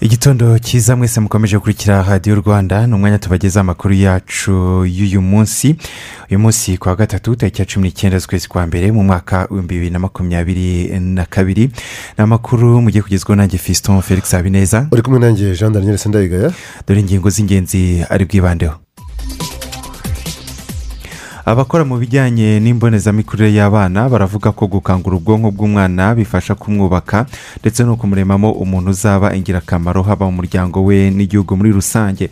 Igitondo cyiza mwese mukomeje gukurikira radiyo rwanda ni umwanya tubagezaho amakuru yacu y'uyu munsi. Uyu munsi ku wa gatatu tariki ya cumi n'icyenda z'ukwezi kwa mbere mu mwaka w'ibihumbi bibiri na makumyabiri na kabiri. Ni amakuru mugiye kugezwaho nanjye fiston felix habineza. Uri kumwe nanjye jean daniel sendayigaya. Dore ingingo z'ingenzi ari bwibandeho. Abakora mu bijyanye n'imbonezamikurire y'abana baravuga ko gukangura ubwonko bw'umwana bifasha kumwubaka ndetse no kumuremamo umuntu uzaba ingirakamaro haba mu muryango we n'igihugu muri rusange.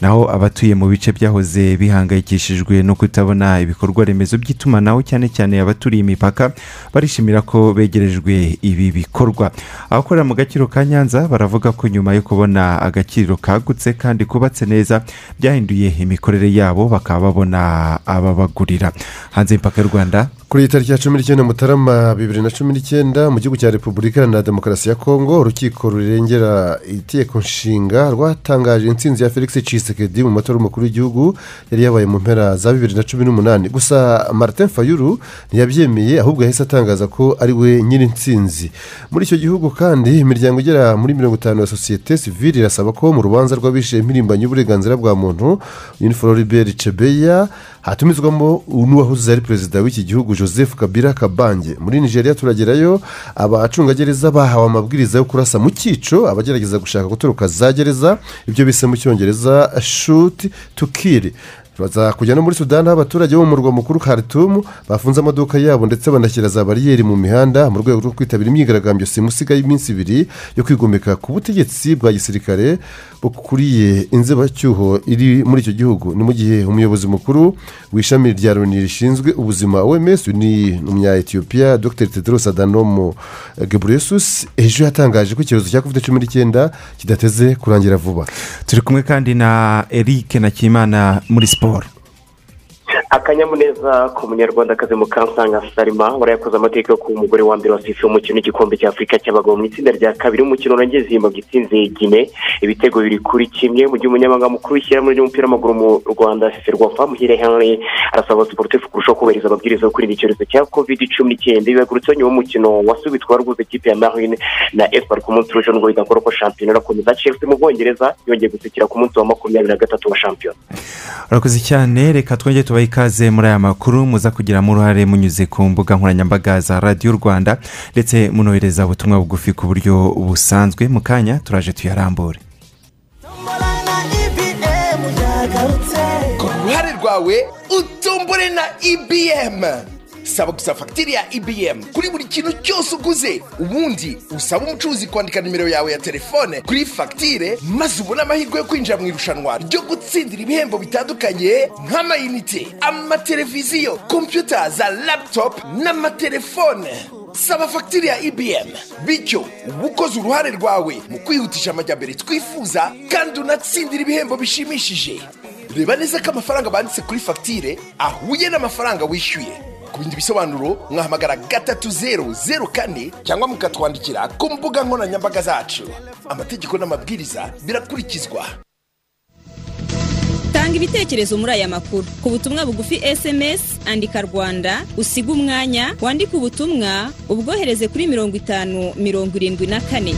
Naho abatuye mu bice byahoze bihangayikishijwe no kutabona ibikorwa remezo by'itumanaho cyane cyane abaturiye imipaka barishimira ko begerejwe ibi bikorwa. Abakorera mu gaciro ka nyanza baravuga ko nyuma yo kubona agaciro kagutse kandi kubatse neza byahinduye imikorere yabo bakaba babona ababagura hanze y'imipaka y'u rwanda. Kuri iyi tariki ya cumi n'icyenda mutarama bibiri na cumi n'icyenda mu gihugu cya repubulika iharanira demokarasi ya kongo urukiko rurengera itegeko nshinga rwatangaje intsinzi ya felix cisekedi mu matora y'umukuru w'igihugu yari yabaye mu mpera za bibiri na cumi n'umunani. Gusa martin fayulu ntiyabyemeye ahubwo yahise atangaza ko ari we nyiri intsinzi. Muri icyo gihugu kandi imiryango igera muri mirongo itanu ya sosiyete sivire irasaba ko mu rubanza rw'abishe impirimbanyi y'uburenganzira bwa muntu uniforoberi cebeya hatumizwamo n'uwahoze ari perezida w'iki gihugu joseph kabila kabange. Muri nigeria turagerayo abacungagereza bahawe amabwiriza yo kurasa mu cyico abagerageza gushaka gutoroka za gereza. Ibyo bise mu cyongereza shuti tukiri baza kujya no muri sudani aho abaturage bo mu murwa mukuru karitumu bafunze amaduka yabo ndetse banashyira za bariyeri mu mihanda mu rwego rwo kwitabira imyigaragambyo simusiga y'iminsi ibiri yo kwigomeka ku butegetsi bwa gisirikare bukuriye inzibacyuho iri muri icyo gihugu. Ni mu gihe umuyobozi mukuru w'ishami rya loni rishinzwe ubuzima oms ni umunya etiyopiya dr. Tedros adanomo gebreyesus ejo yatangaje ko icyorezo cya covid cumi n'icyenda kidateze kurangira vuba. Turi kumwe kandi na eric na kimana muri siporo favor. Akanyamuneza ku munyarwandakazi mukansanga salima warayakoze amateka yo kuba umugore wa mbere wasifuye umukino w'igikombe cya afurika cy'abagabo mu itsinda rya kabiri umukino urangiye zimbabwe itsinze gine ibitego bibiri kuri kimwe mu gihe umunyamabanga mukuru w'ishyirahamwe ry'umupira w'amaguru mu rwanda ferwafa muhire henry arasaba siporutifu kurushaho kubahiriza amabwiriza yo kwirinda icyorezo cya covid cumi n'icyenda. Bibagurutseho nyuma y'umukino wasubitwa rwose ikipe ya marine na esipari ku munsi w'ejo ngo bidakora ko shampiyona irakomeza. Chelsea mu bwongereza yongeye gusekera ku munsi wa makumyabiri na gatatu wa shampiyona. Ikaze muri aya makuru muza kugiramo uruhare munyuze ku mbuga nkoranyambaga za radiyo rwanda ndetse munohereza ubutumwa bugufi ku buryo busanzwe. Mu kanya turaje tuyarambure. Ku ruhare rwawe utombore na ibm saba gusa fagitire ya ibm kuri buri kintu cyose uguze ubundi usaba umucuruzi kwandika nimero yawe ya telefone kuri fagitire maze ubone amahirwe yo kwinjira mu irushanwa ryo gutsindira ibihembo bitandukanye nk'amayinite amateleviziyo kompiyuta za laputopu n'amatelefone. Saba fagitire ya ibm bityo uba ukoze uruhare rwawe mu kwihutisha amajyambere twifuza kandi unatsindira ibihembo bishimishije. Reba neza ko amafaranga banditse kuri fagitire ahuye n'amafaranga wishyuye. Ku bindi bisobanuro mwahamagara gatatu zeru zeru kane cyangwa mukatwandikira ku mbuga nkoranyambaga zacu. Amategeko n'amabwiriza birakurikizwa. Tanga ibitekerezo muri aya makuru. Ku butumwa bugufi sms andika rwanda usiga umwanya wandike ubutumwa ubwohereze kuri mirongo itanu mirongo irindwi na kane.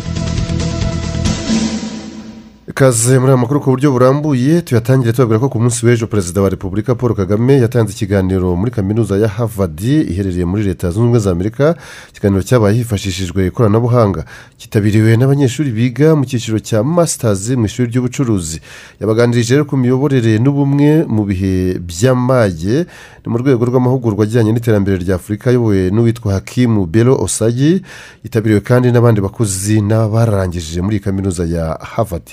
Ikaze muri aya makuru ku buryo burambuye tuyatangire tubabwira ko ku munsi w'ejo perezida wa repubulika paul kagame yatanze ikiganiro muri kaminuza ya harvard iherereye muri leta zunze ubumwe za amerika. Ikiganiro cyabaye hifashishijwe ikoranabuhanga. Cyitabiriwe n'abanyeshuri biga mu cyiciro cya masitazi mu ishuri ry'ubucuruzi. Yabaganirije rero ku miyoborere n'ubumwe mu bihe by'amage ni mu rwego rw'amahugurwa ajyanye n'iterambere rya afurika ayobowe n'uwitwa hakimu bero osagi yitabiriwe kandi n'abandi bakozi n'abarangije muri kaminuza ya harvard.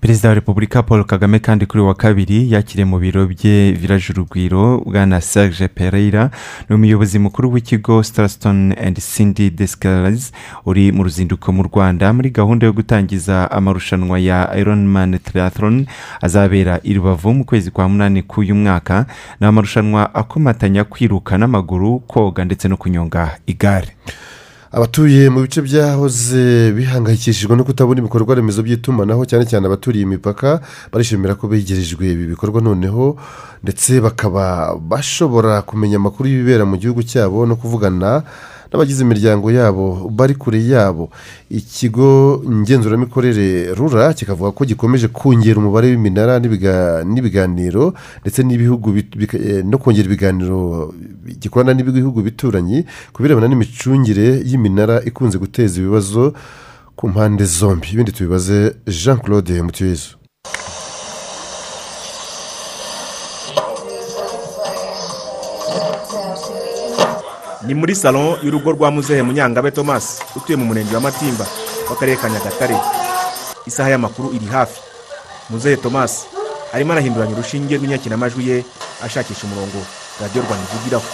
Perezida wa repubulika paul kagame kandi kuri wa kabiri yakiriye mu biro bye village urugwiro bwana serge pereira ni umuyobozi mukuru w'ikigo starstone and cindy descales uri mu ruzinduko mu rwanda. Muri gahunda yo gutangiza amarushanwa ya ironman triathlon azabera i rubavu mu kwezi kwa munani k'uyu mwaka. Ni amarushanwa akomatanya kwiruka n'amaguru koga ndetse no kunyonga igare. Abatuye mu bice byahoze bihangayikishijwe no kutabona ibikorwa remezo by'itumanaho cyane cyane abaturiye imipaka barishimira ko begerejwe ibi bikorwa noneho ndetse bakaba bashobora kumenya amakuru y'ibibera mu gihugu cyabo no kuvugana n'abagize imiryango yabo bari kure yabo. Ikigo ngenzuramikorere rura kikavuga ko gikomeje kongera umubare w'iminara n'ibiga- n'ibiganiro ndetse eh, no kongera ibiganiro gikorana n'ibihugu bituranyi ku birebana n'imicungire y'iminara ikunze guteza ibibazo ku mpande zombi. Ibindi tubibaze jean claude mutuyezu ni muri salo y'urugo rwa muzehe munyangabe thomas utuye mu murenge wa matimba w'akarere ka nyagatare isaha y'amakuru iri hafi muzehe thomas arimo arahinduranya urushinge rw'inyakiramajwi ye ashakisha umurongo radiyo rwanda ivugiraho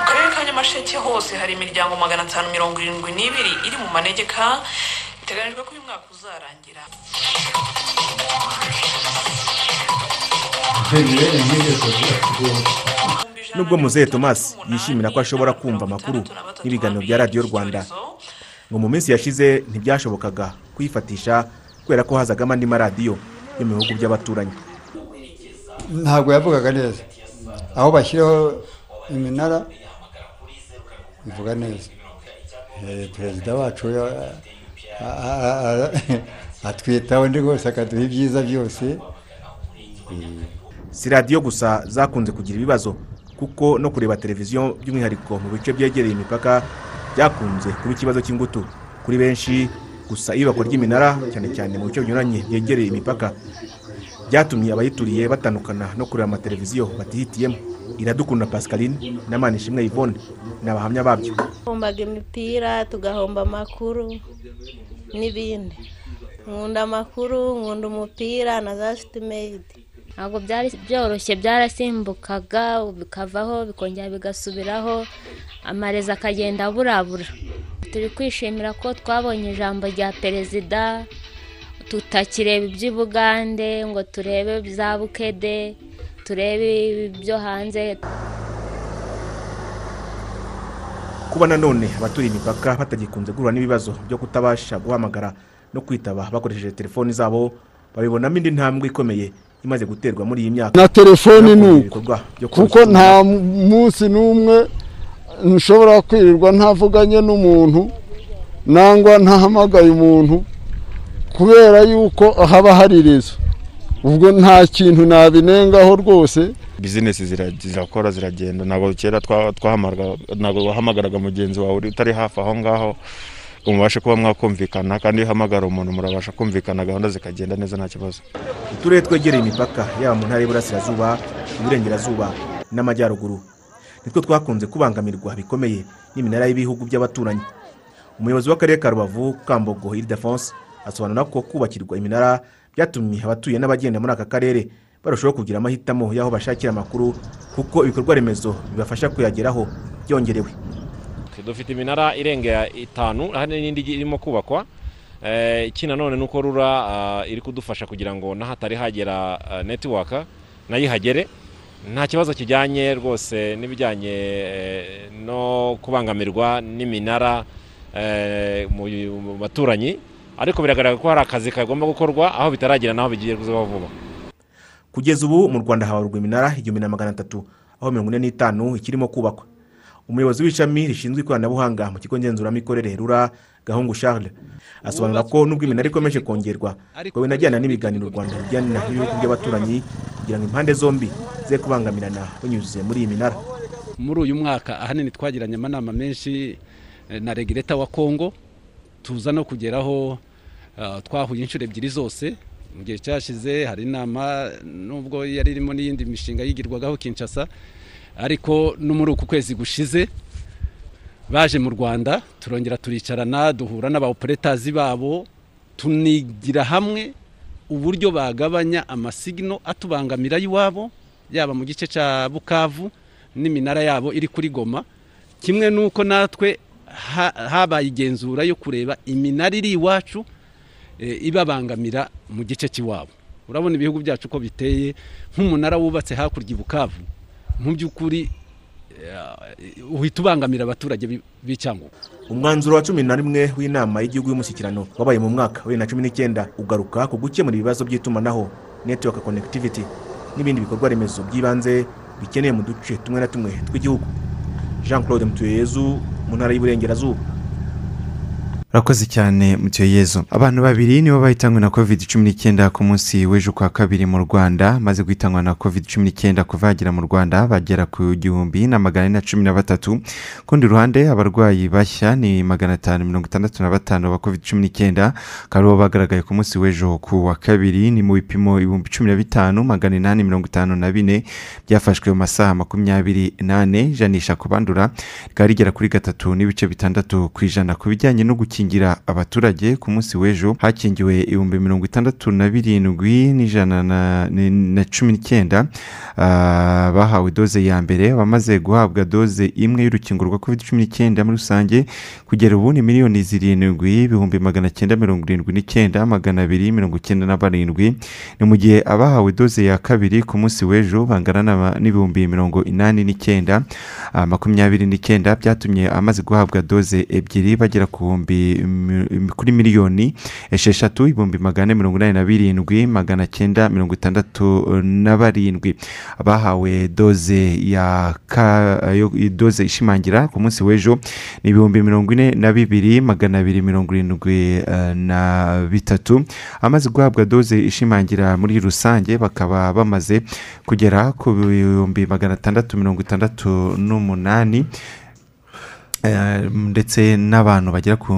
mu karere ka nyamasheke hose hari imiryango magana atanu mirongo irindwi n'ibiri iri mu manegeka biteganyijwe ko uyu mwaka uzarangira nubwo muzehe thomas yishimira ko ashobora kumva amakuru n'ibiganiro bya radiyo rwanda ngo mu minsi yashize ntibyashobokaga kuyifatisha kubera ko hazagamo andi maradiyo yo mu bihugu by'abaturanyi. Ntabwo yavugaga neza. Aho bashyiraho iminara bivuga neza. Eh, perezida wacu a- a- atwitaho ndi rwose akaduha ibyiza byose. Si radiyo gusa zakunze kugira ibibazo kuko no kureba televiziyo by'umwihariko mu bice byegereye imipaka byakunze kuba ikibazo cy'ingutu. Kuri benshi gusa iyubakwa ry'iminara cyane cyane mu bice binyuranye byegereye imipaka byatumye abayituriye batandukana no kureba amateleviziyo batihitiyemo. Iradukunda pascaline na manishimwe yvonne ni abahamya babyo. Twahombaga imipira tugahomba amakuru n'ibindi. Nkunda amakuru nkunda umupira na za sitimeyidi ntabwo byari byoroshye byarasimbukaga bikavaho bikongera bigasubiraho amarezo akagenda aburabura. Turi kwishimira ko twabonye ijambo rya perezida tutakireba iby'i bugande ngo turebe za bukede turebe ibyo hanze. Kuba nanone abaturiye imipaka batagikunze guhura n'ibibazo byo kutabasha guhamagara no kwitaba bakoresheje telefoni zabo babibonamo indi ntambwe ikomeye. Imaze guterwa muri iyi myaka. Na telefoni ni uko. kuko nta munsi n'umwe nshobora kwirirwa ntavuganye n'umuntu nangwa ntahamagaye umuntu kubera yuko haba hari rezo ubwo nta kintu nabinengaho rwose. Bizinesi zira- zirakora ziragenda. Ntabwo kera twa- twahamagaraga mugenzi wawe uri utari hafi aho ngaho. Mubashe kuba mwakumvikana kandi iyo uhamagara umuntu murabasha kumvikana gahunda zikagenda neza nta kibazo. Uturere twegereye imipaka yaba mu ntara y'iburasirazuba iburengerazuba n'amajyaruguru. Nitwo twakunze kubangamirwa bikomeye n'iminara y'ibihugu by'abaturanyi. Umuyobozi w'akarere ka rubavu kambogo iridefonse asobanura ko kubakirwa iminara byatumye abatuye n'abagenda muri aka karere barushaho kugira amahitamo y'aho bashakira amakuru kuko ibikorwa remezo bibafasha kuyageraho byongerewe. Dufite iminara irenga itanu hari n'indi irimo kubakwa. Eh, iki nanone ni uko rura ah, iri kudufasha kugira ngo n'ahatari hagera ah, netiwaka na yo ihagere. Nta kibazo kijyanye rwose n'ibijyanye eh, no kubangamirwa n'iminara eh, mu baturanyi. Ariko biragaragara ko hari akazi kagomba gukorwa aho bitaragera n'aho bigiye kuzaho vuba kugeza ubu mu rwanda habarurwa iminara igihumbi na magana atatu aho mirongo ine n'itanu ikirimo kubakwa. Umuyobozi w'ishami rishinzwe ikoranabuhanga mu kigo ngenzuramikorere rura gahungu charles asobanura ko nubwo iminara ikomeje kongerwa ngo binajyana n'ibiganiro u rwanda rugirana n'ibihugu by'abaturanyi kugira ngo impande zombi ze kubangamirana banyuze muri iyi minara. Muri uyu mwaka ahanini twagiranye amanama menshi eh, na regireta wa kongo tuza no kugeraho ah, twahuye inshuro ebyiri zose. Mu gihe cyashize hari inama nubwo yari irimo n'iyindi mishinga yigirwagaho kinshasa ariko no muri uku kwezi gushize baje mu rwanda turongera turicarana duhura n'abaoperetazi babo tunigira hamwe uburyo bagabanya amasigino atubangamira y'iwabo yaba mu gice cya bukavu n'iminara yabo iri kuri goma. Kimwe n'uko natwe ha- habaye igenzura yo kureba iminara iri iwacu eh, ibabangamira mu gice cy'iwabo urabona ibihugu byacu uko biteye nk'umunara wubatse hakurya i bukavu. Mu by'ukuri eh, uhita ubangamira abaturage b'i- b'icyangugu umwanzuro wa cumi na rimwe w'inama y'igihugu y'umushyikirano wabaye mu mwaka wa bibiri na cumi n'icyenda ugaruka ku gukemura ibibazo by'itumanaho network connectivity n'ibindi bikorwa remezo by'ibanze bikeneye mu duce tumwe na tumwe tw'igihugu. Jean claude mutuyeyezu mu ntara y'uburengerazuba. Urakoze cyane yezu. Abantu babiri nibo bahitanywe na covid cumi n'icyenda ku munsi w'ejo kwa kabiri mu rwanda. Maze guhitanywa na covid cumi n'icyenda kuva yagera mu rwanda bagera ku gihumbi na magana ane na cumi na batatu. Ku rundi ruhande abarwayi bashya ni magana atanu mirongo itandatu na batanu ba covid cumi n'icyenda bakaba ari bo bagaragaye ku munsi w'ejo ku wa kabiri ni mu bipimo ibihumbi cumi na bitanu magana inani mirongo itanu na bine. Byafashwe mu masaha makumyabiri n'ane ijanisha ku bandura rikaba rigera kuri gatatu n'ibice bitandatu ku ijana. Ku bijyanye no gukingira abaturage ku munsi w'ejo hakingiwe ibihumbi mirongo itandatu na birindwi n'ijana na- cumi n'icyenda ah, bahawe doze ya mbere abamaze guhabwa doze imwe y'urukingo rwa covid cumi n'icyenda muri rusange kugera ubu ni miliyoni zirindwi ibihumbi magana cyenda mirongo irindwi n'icyenda magana abiri mirongo icyenda na barindwi. Ni mu gihe abahawe doze ya kabiri ku munsi w'ejo bangana n'ibihumbi mirongo inani n'icyenda ah, makumyabiri n'icyenda byatumye amaze guhabwa doze ebyiri bagera ku bihumbi kuri miliyoni esheshatu ibihumbi magana ane mirongo inani na birindwi magana cyenda mirongo itandatu na barindwi. Abahawe doze ya ka doze ishimangira ku munsi w'ejo ni ibihumbi mirongo ine na bibiri magana abiri mirongo irindwi eh, na bitatu. Amaze guhabwa doze ishimangira muri rusange bakaba bamaze kugera ku bihumbi magana atandatu mirongo itandatu n'umunani. Ndetse n'abantu bagera ku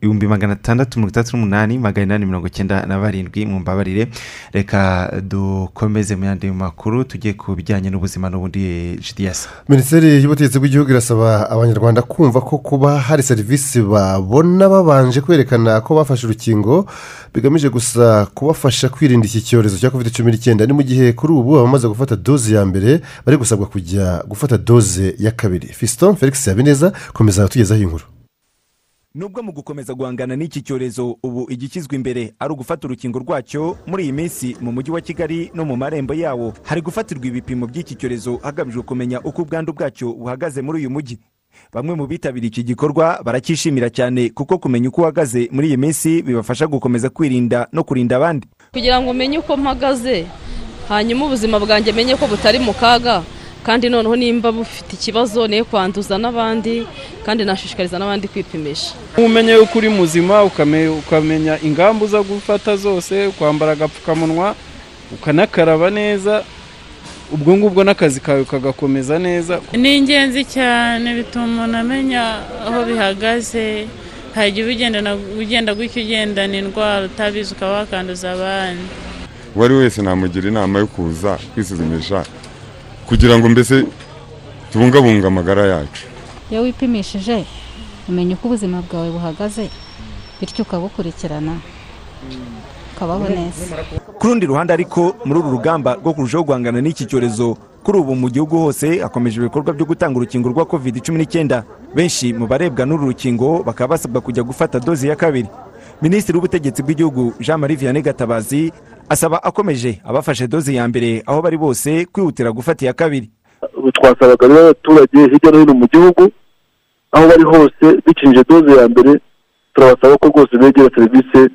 bihumbi magana atandatu mirongo itandatu n'umunani magana inani mirongo icyenda na barindwi mu mbabarire. Reka dukomeze mu yandi makuru tujye ku bijyanye n'ubuzima n'ubundi jidiyasi minisiteri y'ubutegetsi bw'igihugu irasaba abanyarwanda kumva ko kuba hari serivisi babona babanje kwerekana ko bafashe urukingo bigamije gusa kubafasha kwirinda iki cyorezo cya covid cumi n'icyenda. Ni mu gihe kuri ubu abamaze gufata doze ya mbere bari gusabwa kujya gufata doze ya kabiri. Fiston felix habineza komeza tugezaho inkuru nubwo mu gukomeza guhangana n'iki cyorezo ubu igishyizwe imbere ari ugufata urukingo rwacyo muri iyi minsi mu mujyi wa kigali no mu marembo yawo. Hari gufatirwa ibipimo by'iki cyorezo hagamijwe kumenya uko ubwandu bwacyo buhagaze muri uyu mujyi. Bamwe mu bitabiriye iki gikorwa baracyishimira cyane kuko kumenya uko uhagaze muri iyi minsi bibafasha gukomeza kwirinda no kurinda abandi. Kugira ngo umenye uko mpagaze hanyuma ubuzima bwanjye menye ko butari mu kaga kandi noneho nimba bufite ikibazo niyo kwanduza n'abandi kandi nashishikariza n'abandi kwipimisha. Umenye yuko uri muzima ukame- ukamenya ingamba uza gufata zose kwambara agapfukamunwa ukanakaraba neza ubwo ngubwo n'akazi kawe kagakomeza neza. Ni ingenzi cyane bituma umuntu amenya aho bihagaze hari igihe ubigendana ugenda gutya ugendana indwara utabizi ukaba wakanduza abandi. Uwo ari we wese namugira inama yo kuza kwisuzumisha kugira ngo mbese tubungabunge amagara yacu. Iyo wipimishije umenya uko ubuzima bwawe buhagaze bityo ukabukurikirana ukabaho neza. Ku rundi ruhande ariko muri uru rugamba rwo kurushaho guhangana n'iki cyorezo kuri ubu mu gihugu hose hakomeje ibikorwa byo gutanga urukingo rwa covid cumi n'icyenda. Benshi mu barebwa n'uru rukingo bakaba basabwa kujya gufata doze ya kabiri. Minisitiri w'ubutegetsi bw'igihugu jean marie vianney gatabazi asaba akomeje abafashe doze ya mbere aho bari bose kwihutira gufata iya kabiri. Twasabaga rero abaturage hirya no hino mu gihugu aho bari hose bikinije doze ya mbere turabasaba ko rwose begera serivisi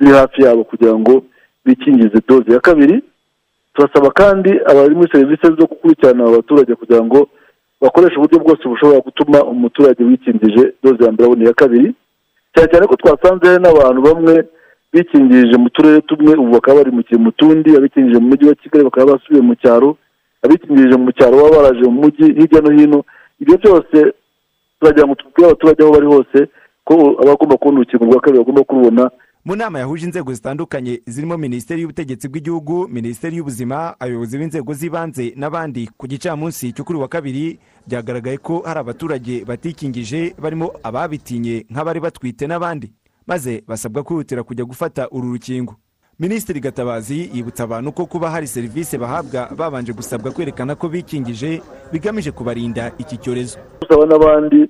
ziri hafi yabo kugira ngo bikingize doze ya kabiri. Turasaba kandi abari muri serivisi zo gukurikirana aba baturage kugira ngo bakoreshe uburyo bwose bushobora gutuma umuturage wikingije doze ya mbere abona iya kabiri. Cyane cyane ko twasanze n'abantu bamwe bikingirije mu turere tumwe ubu bakaba bari mu mu tundi abikingirije mu mujyi wa kigali bakaba basubiye mu cyaro abikingirije mu cyaro baba baraje mu mujyi hirya no hino. Ibyo byose turagira ngo tubwire abaturage aho bari hose ko abagomba kubona urukingo rwa kabiri bagomba kurubona. Mu nama yahuje inzego zitandukanye zirimo minisiteri y'ubutegetsi bw'igihugu minisiteri y'ubuzima abayobozi b'inzego z'ibanze n'abandi. Ku gicamunsi cyo kuri wa kabiri byagaragaye ko hari abaturage batikingije barimo ababitinye nk'abari batwite n'abandi. Maze basabwa kwihutira kujya gufata uru rukingo. Minisitiri gatabazi yibutsa abantu ko kuba hari serivisi bahabwa babanje gusabwa kwerekana ko bikingije bigamije kubarinda iki cyorezo. Dusaba n'abandi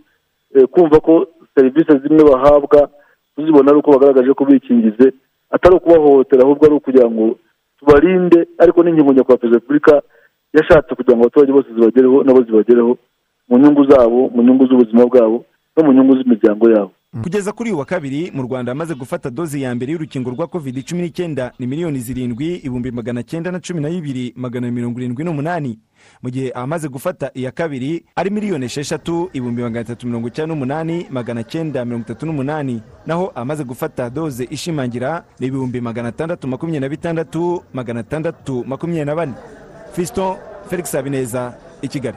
eh, kumva ko serivisi zimwe bahabwa tuzibona ari uko bagaragaje ko bikingize atari ukubahohotera ahubwo ari ukugira ngo tubarinde ariko n'ingingo nyakubahwa perezida wa repubulika yashatse kugira ngo abaturage bose zibagereho nabo zibagereho mu nyungu zabo mu nyungu z'ubuzima bwabo no mu nyungu z'imiryango yabo. Kugeza kuri uyu wa kabiri mu rwanda hamaze gufata doze ya mbere y'urukingo rwa covid cumi n'icyenda ni miliyoni zirindwi ibihumbi magana cyenda na cumi na bibiri magana mirongo irindwi n'umunani. Mu gihe abamaze gufata iya kabiri ari miliyoni esheshatu ibihumbi magana atatu mirongo icyenda n'umunani magana cyenda mirongo itatu n'umunani. Naho amaze gufata doze ishimangira ni ibihumbi magana atandatu makumyabiri na bitandatu magana atandatu makumyabiri na bane. Fiston felix habineza i kigali.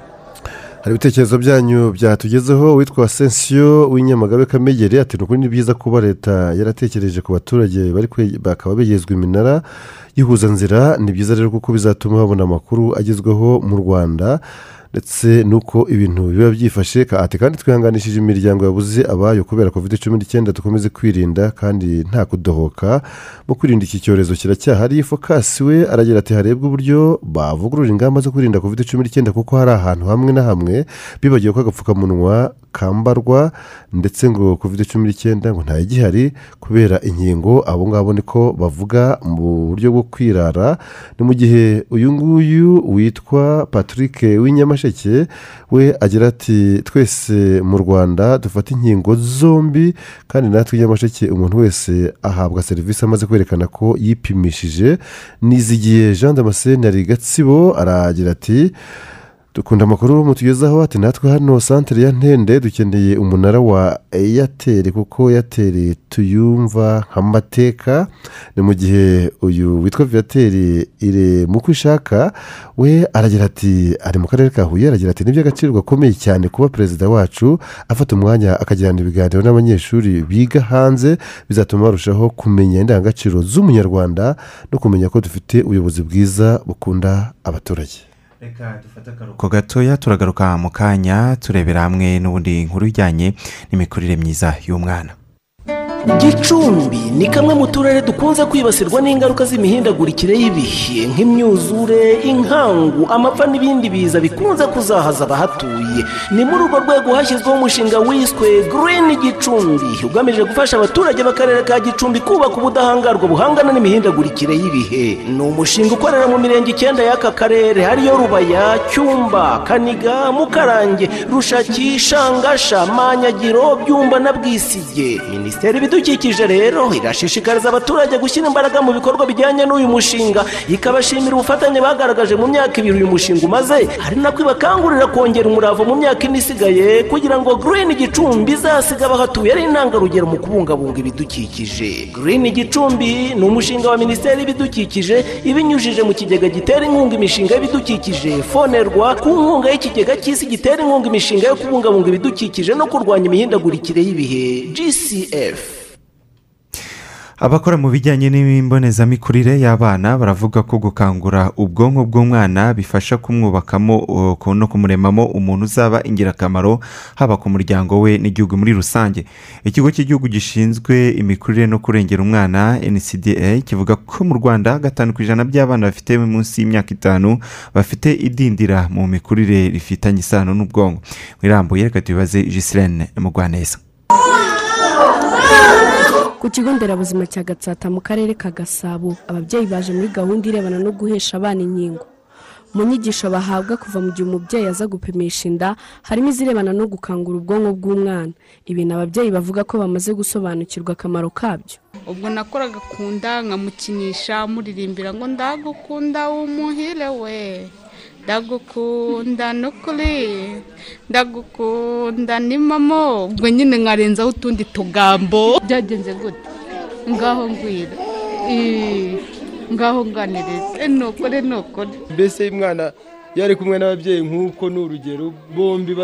Hari ibitekerezo byanyu byatugezeho witwa sensiyo w'inyamagabe kamegere ati ni ukuri ni byiza kuba leta yaratekereje ku baturage bakaba begerezwa iminara y'ihuzanzira ni byiza rero kuko bizatuma babona amakuru agezweho mu rwanda. Ndetse n'uko ibintu biba byifashe Ka- ati kandi twihanganishije imiryango yabuze abayo kubera covid cumi n'icyenda dukomeze kwirinda kandi nta kudohoka. Mu kwirinda iki cyorezo kiracyahari fokasi we aragira ati harebwe uburyo bavugurura ingamba zo kwirinda covid cumi n'icyenda kuko hari ahantu hamwe na hamwe bibagiwe ko agapfukamunwa kambarwa ndetse ngo covid cumi n'icyenda ngo ntayigihari kubera inkingo abo ngabo niko bavuga mu buryo bwo kwirara. Ni mu gihe uyu nguyu witwa patrick w'inyamasheke we agira ati twese mu rwanda dufata inkingo zombi kandi natwe inyamasheke umuntu wese ahabwa serivisi amaze kwerekana ko yipimishije. Nizigiye jean damascene ari gatsibo aragira ati dukunda amakuru mutugezaho ati natwe hano santere ya ntende dukeneye umunara wa eyateri kuko eyateri tuyumva nk'amateka. Ni mu gihe uyu witwa viyateri ire mu kwishaka we aragira ati ari mu karere ka huye aragira ati iby'agaciro gakomeye cyane kuba perezida wacu afata umwanya akagirana ibiganiro n'abanyeshuri biga hanze bizatuma barushaho kumenya indangagaciro z'umunyarwanda no kumenya ko dufite ubuyobozi bwiza bukunda abaturage. Ko gatoya turagaruka mu kanya turebera hamwe n'ubundi nkuru ijyanye n'imikurire myiza y'umwana. Gicumbi ni kamwe mu turere dukunze kwibasirwa n'ingaruka z'imihindagurikire y'ibihe nk'imyuzure inkangu amapfa n'ibindi biza bikunze kuzahaza abahatuye. Ni muri urwo rwego hashyizweho umushinga wiswe girini gicumbi ugamije gufasha abaturage b'akarere ka gicumbi kubaka ubudahangarwa buhangana n'imihindagurikire y'ibihe. Ni umushinga ukorera mu mirenge icyenda y'aka karere ariyo rubaya cyumba kaniga mukarange rushaki shangasha manyagiro byumba na bwisige. Minisiteri ibidukikije rero irashishikariza abaturage gushyira imbaraga mu bikorwa bijyanye n'uyu mushinga. Ikabashimira ubufatanye bagaragaje mu myaka ibiri uyu mushinga umaze. Ari nako ibakangurira kongera umurava mu myaka ine isigaye kugira ngo girini gicumbi izasiga abahatuye ari intangarugero mu kubungabunga ibidukikije. Girini gicumbi ni umushinga wa minisiteri y'ibidukikije ibinyujije mu kigega gitera inkunga imishinga y'ibidukikije fonerwa ku nkunga y'ikigega cy'isi gitera inkunga imishinga yo kubungabunga ibidukikije no kurwanya imihindagurikire y'ibihe. Gcf abakora mu bijyanye n'imbonezamikurire y'abana baravuga ko gukangura ubwonko bw'umwana bifasha kumwubakamo no kumuremamo umuntu uzaba ingirakamaro haba ku muryango we n'igihugu muri rusange. Ikigo cy'igihugu gishinzwe imikurire no kurengera umwana ncda kivuga ko mu rwanda gatanu ku ijana by'abana bafite munsi y'imyaka itanu bafite idindira mu mikurire rifitanye isano n'ubwonko. Irambuye reka tubibaze jisirene mugwaneza. Ku kigo nderabuzima cya gatsata mu karere ka gasabo. Ababyeyi baje muri gahunda irebana no guhesha abana inkingo. Mu nyigisho bahabwa kuva mu gihe umubyeyi aza gupimisha inda harimo izirebana no gukangura ubwonko bw'umwana. Ibintu ababyeyi bavuga ko bamaze gusobanukirwa akamaro kabyo. Ubwo nakoraga ku nda nkamukinisha muririmbira ngo ndagukunda w'umuhire we. Ndagukunda n'ukuri. Ndagukunda ni mamo ubwo nyine nkarenzaho utundi tugambo. Byagenze gute? Ngaho ngwira. Ngaho nganiriza ni ukuri ni ukuri mbese umwana iyo ari kumwe n'ababyeyi nk'uko ni urugero bombi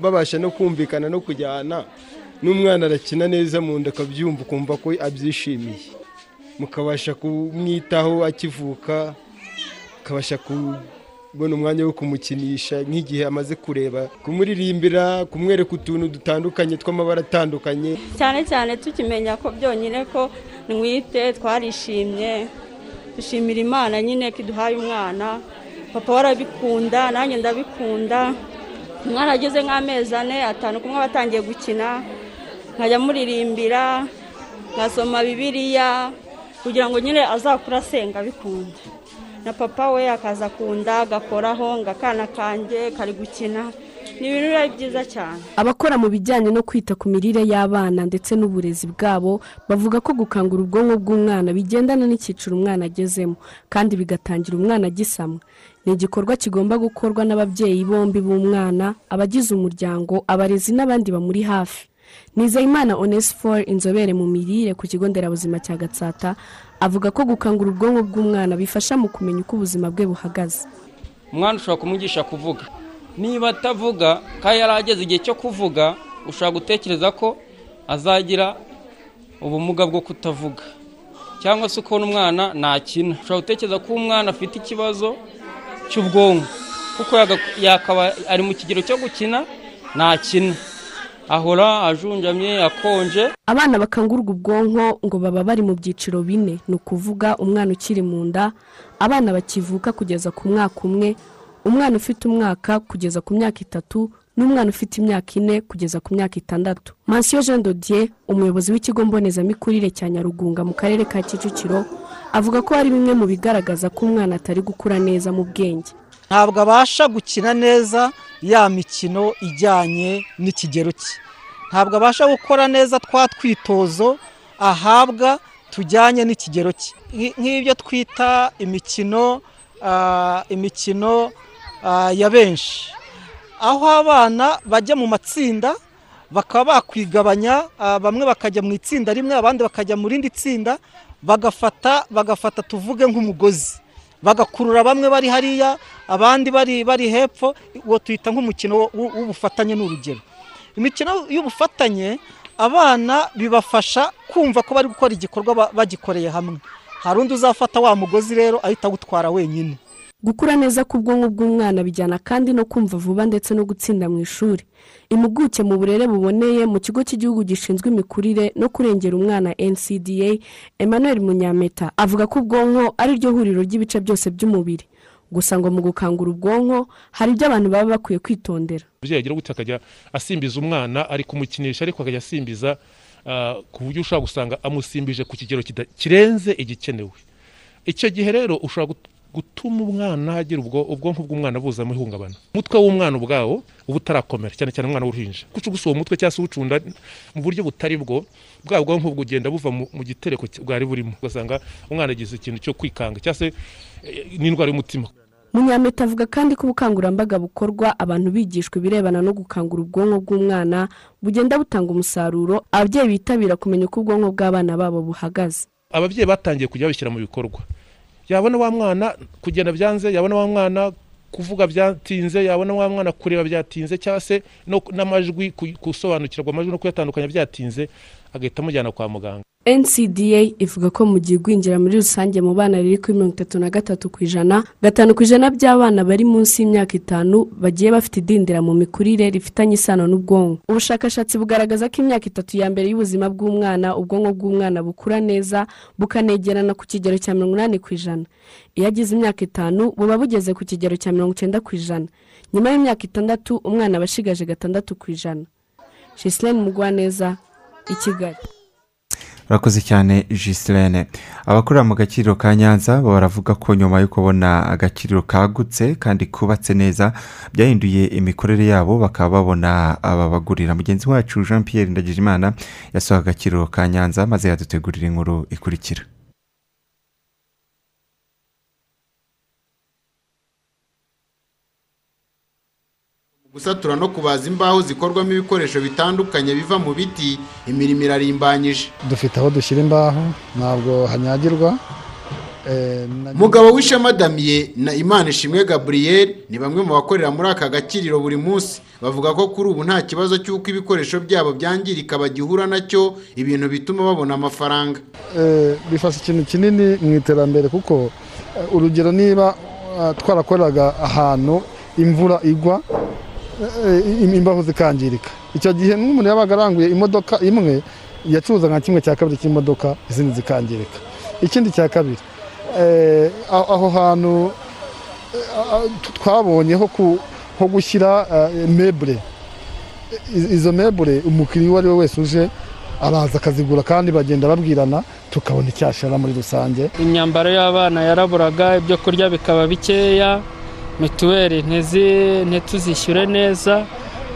babasha no kumvikana no kujyana. N'umwana arakina neza mu nda akabyumva ukumva ko abyishimiye. Mukabasha kumwitaho akivuka akabasha kubona umwanya wo kumukinisha nk'igihe amaze kureba kumuririmbira kumwereka utuntu dutandukanye tw'amabara atandukanye. Cyane cyane tukimenya ko byonyine ko nwite twarishimye dushimira imana nyine ko iduhaye umwana. Papa warabikunda nanjye ndabikunda. Umwana ageze nk'amezi ane atanu kumwe aba atangiye gukina. Nkajya muririmbira nkasoma bibiliya kugira ngo nyine azakure asenga abikunda. Na papa we akaza akunda agakoraho ngo akana kanjye kari gukina. Ni ibintu biba byiza cyane. Abakora mu bijyanye no kwita ku mirire y'abana ndetse n'uburezi bwabo bavuga ko gukangura ubwonko bw'umwana bigendana n'icyiciro umwana agezemo kandi bigatangira umwana agisamwa. Ni igikorwa kigomba gukorwa n'ababyeyi bombi b'umwana abagize umuryango abarezi n'abandi bamuri hafi. Nizeyimana onesiforo inzobere mu mirire ku kigo nderabuzima cya gatsata avuga ko gukangura ubwonko bw'umwana bifasha mu kumenya uko ubuzima bwe buhagaze. Umwana ushobora kumwigisha kuvuga. Niba atavuga kandi yari ageze igihe cyo kuvuga ushobora gutekereza ko azagira ubumuga bwo kutavuga. Cyangwa se ukabona umwana ntakina. Ushobora gutekereza ko umwana afite ikibazo cy'ubwonko. Kuko yakaba ari mu kigero cyo gukina ntakina. Ahora ajunjamye akonje. Abana bakangurwa ubwonko ngo baba bari mu byiciro bine. Ni ukuvuga umwana ukiri mu nda abana bakivuka kugeza ku mwaka umwe umwana ufite umwaka kugeza ku myaka itatu n'umwana ufite imyaka ine kugeza ku myaka itandatu. Mansiyo jean dodier umuyobozi w'ikigo mbonezamikurire cya nyarugunga mu karere ka kicukiro avuga ko hari bimwe mu bigaragaza ko umwana atari gukura neza mu bwenge. Ntabwo abasha gukina neza ya mikino ijyanye n'ikigero cye. Ntabwo abasha gukora neza twa twitozo ahabwa tujyanye n'ikigero cye. Nk'ibyo twita imikino imikino ya benshi. Aho abana bajya mu matsinda bakaba bakwigabanya bamwe bakajya mu itsinda rimwe abandi bakajya mu rindi tsinda bagafata bagafata tuvuge nk'umugozi. Bagakurura bamwe bari hariya abandi bari bari hepfo uwo tuyita nk'umukino w'ubufatanye n'urugero. Imikino y'ubufatanye abana bibafasha kumva ko bari gukora igikorwa bagikoreye hamwe. Hari undi uzafata wa mugozi rero ahita awutwara wenyine. Gukura neza k'ubwonko bw'umwana bijyana kandi no kumva vuba ndetse no gutsinda mu ishuri. Impuguke mu burere buboneye mu kigo cy'igihugu gishinzwe imikurire no kurengera umwana ncda emmanuel munyameta avuga ko ubwonko ari ryo huriro ry'ibice byose by'umubiri. Gusa ngo mu gukangura ubwonko hari ibyo abantu baba bakwiye kwitondera. Umubyeyi agira gutya akajya asimbiza umwana ari kumukinisha ariko akajya asimbiza ku buryo ushobora gusanga amusimbije ku kigero kirenze igikenewe. Icyo gihe rero ushobora gutuma umwana agira ubwonko bw'umwana buzamo ihungabana umutwe w'umwana ubwawo uba utarakomera cyane cyane umwana w'uruhinja. Guca gusa uwo mutwe cyangwa se uwucunda mu buryo butari bwo bwa bwonko bugenda buva mu gitereko bwari burimo. Ugasanga umwana agize ikintu cyo kwikanga cyangwa se n'indwara y'umutima. Munyameta avuga kandi ko ubukangurambaga bukorwa abantu bigishwa ibirebana no gukangura ubwonko bw'umwana bugenda butanga umusaruro ababyeyi bitabira kumenya uko ubwonko bw'abana babo buhagaze. Ababyeyi batangiye kujya babishyira mu bikorwa. Yabona wa mwana kugenda byanze yabona wa mwana kuvuga byatinze yabona wa mwana kureba byatinze cyangwa se n'amajwi gusobanukirwa amajwi no kuyatandukanya byatinze agahita amujyana kwa muganga. Ncda ivuga ko mu gihe igwingira muri rusange mu bana riri kuri mirongo itatu na gatatu ku ijana gatanu ku ijana by'abana bari munsi y'imyaka itanu bagiye bafite idindira mu mikurire rifitanye isano n'ubwonko. Ubushakashatsi bugaragaza ko imyaka itatu ya mbere y'ubuzima bw'umwana ubwonko bw'umwana bukura neza bukanegerana ku kigero cya mirongo inani ku ijana. Iyo agize imyaka itanu buba bugeze ku kigero cya mirongo icyenda ku ijana. Nyuma y'imyaka itandatu umwana aba ashigaje gatandatu ku ijana. Shisilene mugwaneza i kigali. Urakoze cyane Giselene abakorera mu gaciro ka nyanza baravuga ko nyuma yo kubona agaciro kagutse kandi kubatse neza byahinduye imikorere yabo bakaba babona ababagurira. Mugenzi wacu jean Pierre ndagijimana yasohoye agaciro ka nyanza maze yadutegurira inkuru ikurikira. Gusatura no kubaza imbaho zikorwamo ibikoresho bitandukanye biva mu biti imirimo irarimbanyije. Dufite aho dushyira imbaho ntabwo hanyagirwa mugabo w'ishema damiye na imana ishimwe gaburiyeri ni bamwe mu bakorera muri aka gakiriro buri munsi. Bavuga ko kuri ubu nta kibazo cy'uko ibikoresho byabo byangirika bagihura na cyo ibintu bituma babona amafaranga. Bifasha ikintu kinini mu iterambere kuko urugero niba twarakoreraga ahantu imvura igwa eh, imbaho zikangirika. Icyo gihe n'umuntu yabaga aranguye imodoka imwe yacuruza nka kimwe cya kabiri cy'imodoka izindi zikangirika. Ikindi cya kabiri eh, aho hantu eh, ah, twabonye ho gushyira eh, mebure izo mebure umukiriya uwo ari we wese uje araza akazigura kandi bagenda babwirana tukabona icyashara muri rusange. Imyambaro y'abana yaraburaga ibyo kurya bikaba bikeya. Mituweli ntizi- ntituzishyure neza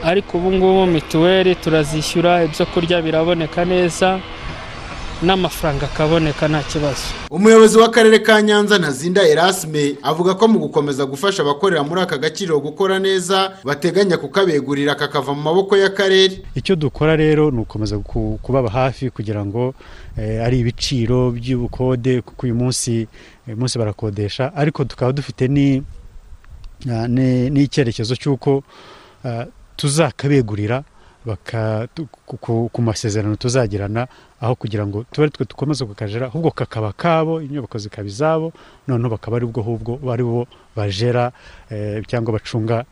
ariko ubu ngubu mituweli turazishyura ibyo kurya biraboneka neza n'amafaranga akaboneka nta kibazo. Umuyobozi w'akarere ka nyanza ntazinda erasme avuga ko mu gukomeza gufasha abakorera muri aka gakiriro gukora neza bateganya kukabegurira kakava mu maboko y'akarere. Icyo dukora rero ni ugukomeza ku- kubaba hafi kugira ngo eh, ari ibiciro by'ubukode kuko uyu munsi uyu munsi barakodesha ariko tukaba dufite ni- n'icyerekezo cy'uko ah, tuzakabegurira ku- masezerano tuzagirana aho kugira ngo tube twe dukomeze kukajera ahubwo kakaba kabo inyubako zikaba izabo noneho bakaba ari bwo ahubwo bari bo bajera eh, cyangwa bacunga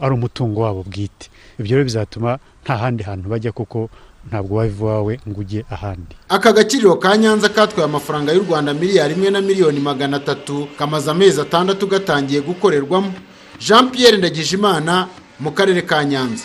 ari umutungo wabo bwite. Ibyo rero bizatuma nta handi hantu bajya kuko ntabwo wava iwawe ngo ujye ahandi. Aka gakiriro ka nyanza katwaye amafaranga y'u rwanda miliyari imwe na miliyoni magana atatu kamaze amezi atandatu gatangiye gukorerwamo. Jean pierre ndagijimana mu karere ka nyanza.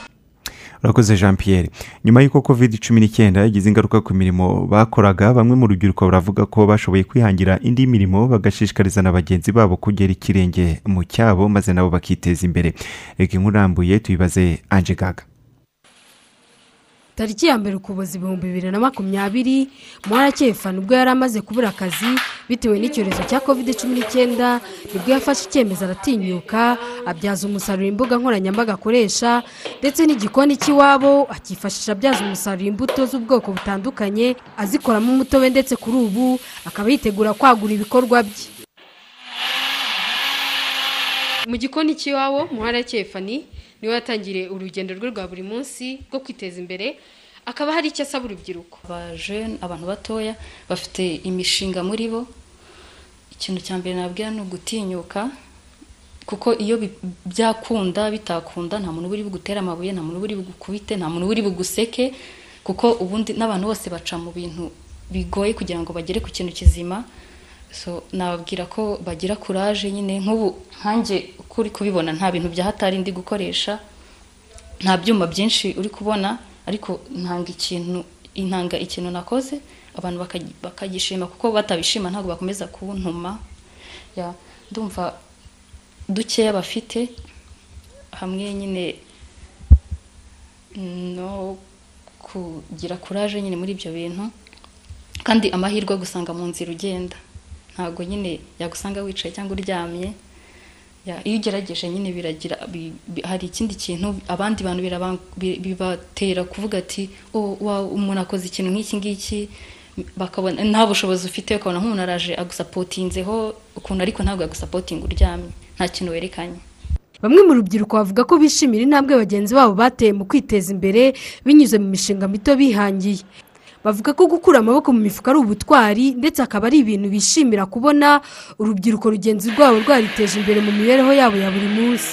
Urakoze jean pierre. Nyuma y'uko covid cumi n'icyenda yagize ingaruka ku mirimo bakoraga bamwe mu rubyiruko baravuga ko bashoboye kwihangira indi mirimo bagashishikariza na bagenzi babo kugera ikirenge mu cyabo maze nabo bakiteza imbere. Reka inkuru irambuye tuyibaze anje gaga. Tariki ya mbere ukuboza ibihumbi bibiri na makumyabiri muharakefana ubwo yari amaze kubura akazi bitewe n'icyorezo cya covid cumi n'icyenda ni bwo yafashe icyemezo aratinyuka abyaza umusaruro imbuga nkoranyambaga akoresha ndetse n'igikoni cy'iwabo akifashisha abyaza umusaruro imbuto z'ubwoko butandukanye azikoramo umutobe ndetse kuri ubu akaba yitegura kwagura ibikorwa bye. Mu gikoni cy'iwabo muharakefani ni we yatangiriye urugendo rwe rwa buri munsi rwo kwiteza imbere akaba hari icyo asaba urubyiruko. Abajene abantu batoya bafite imishinga muri bo. Ikintu cya mbere nabwira ni ugutinyuka kuko iyo byakunda bitakunda nta muntu uri bugutera amabuye nta muntu uri bugukubite nta muntu uri buguseke kuko ubundi n'abantu bose baca mu bintu bigoye kugira ngo bagere ku kintu kizima. Nababwira ko bagira kuraje nyine. Nk'ubu nkanjye uko uri kubibona nta bintu bya hatari ndi gukoresha. Nta byuma byinshi uri kubona ariko ntanga ikintu intanga ikintu nakoze. Abantu bakagi- bakagishima kuko batabishima ntabwo bakomeza kuntuma. Ya, ndumva dukeya bafite hamwe nyine no kugira kuraje nyine muri ibyo bintu. Kandi amahirwe gusanga mu nzira ugenda. Ntabwo nyine yagusanga wicaye cyangwa uryamye. Ya, iyo ugerageje nyine biragira bi- bi- hari ikindi kintu abandi bantu bibatera kuvuga ati "Oh, umuntu akoze ikintu nk'iki ngiki? Bakabona nta bushobozi ufite ukabona nk'umuntu araje agusapotinzeho ukuntu ariko ntabwo yagusapotinga uryamye. Nta kintu werekanye. Bamwe mu rubyiruko bavuga ko bishimira intambwe bagenzi babo bateye mu kwiteza imbere binyuze mu mishinga mito bihangiye. Bavuga ko gukura amaboko mu mifuka ari ubutwari ndetse akaba ari ibintu bishimira kubona urubyiruko rugenzi rwabo rwariteje imbere mu mibereho yabo ya buri munsi.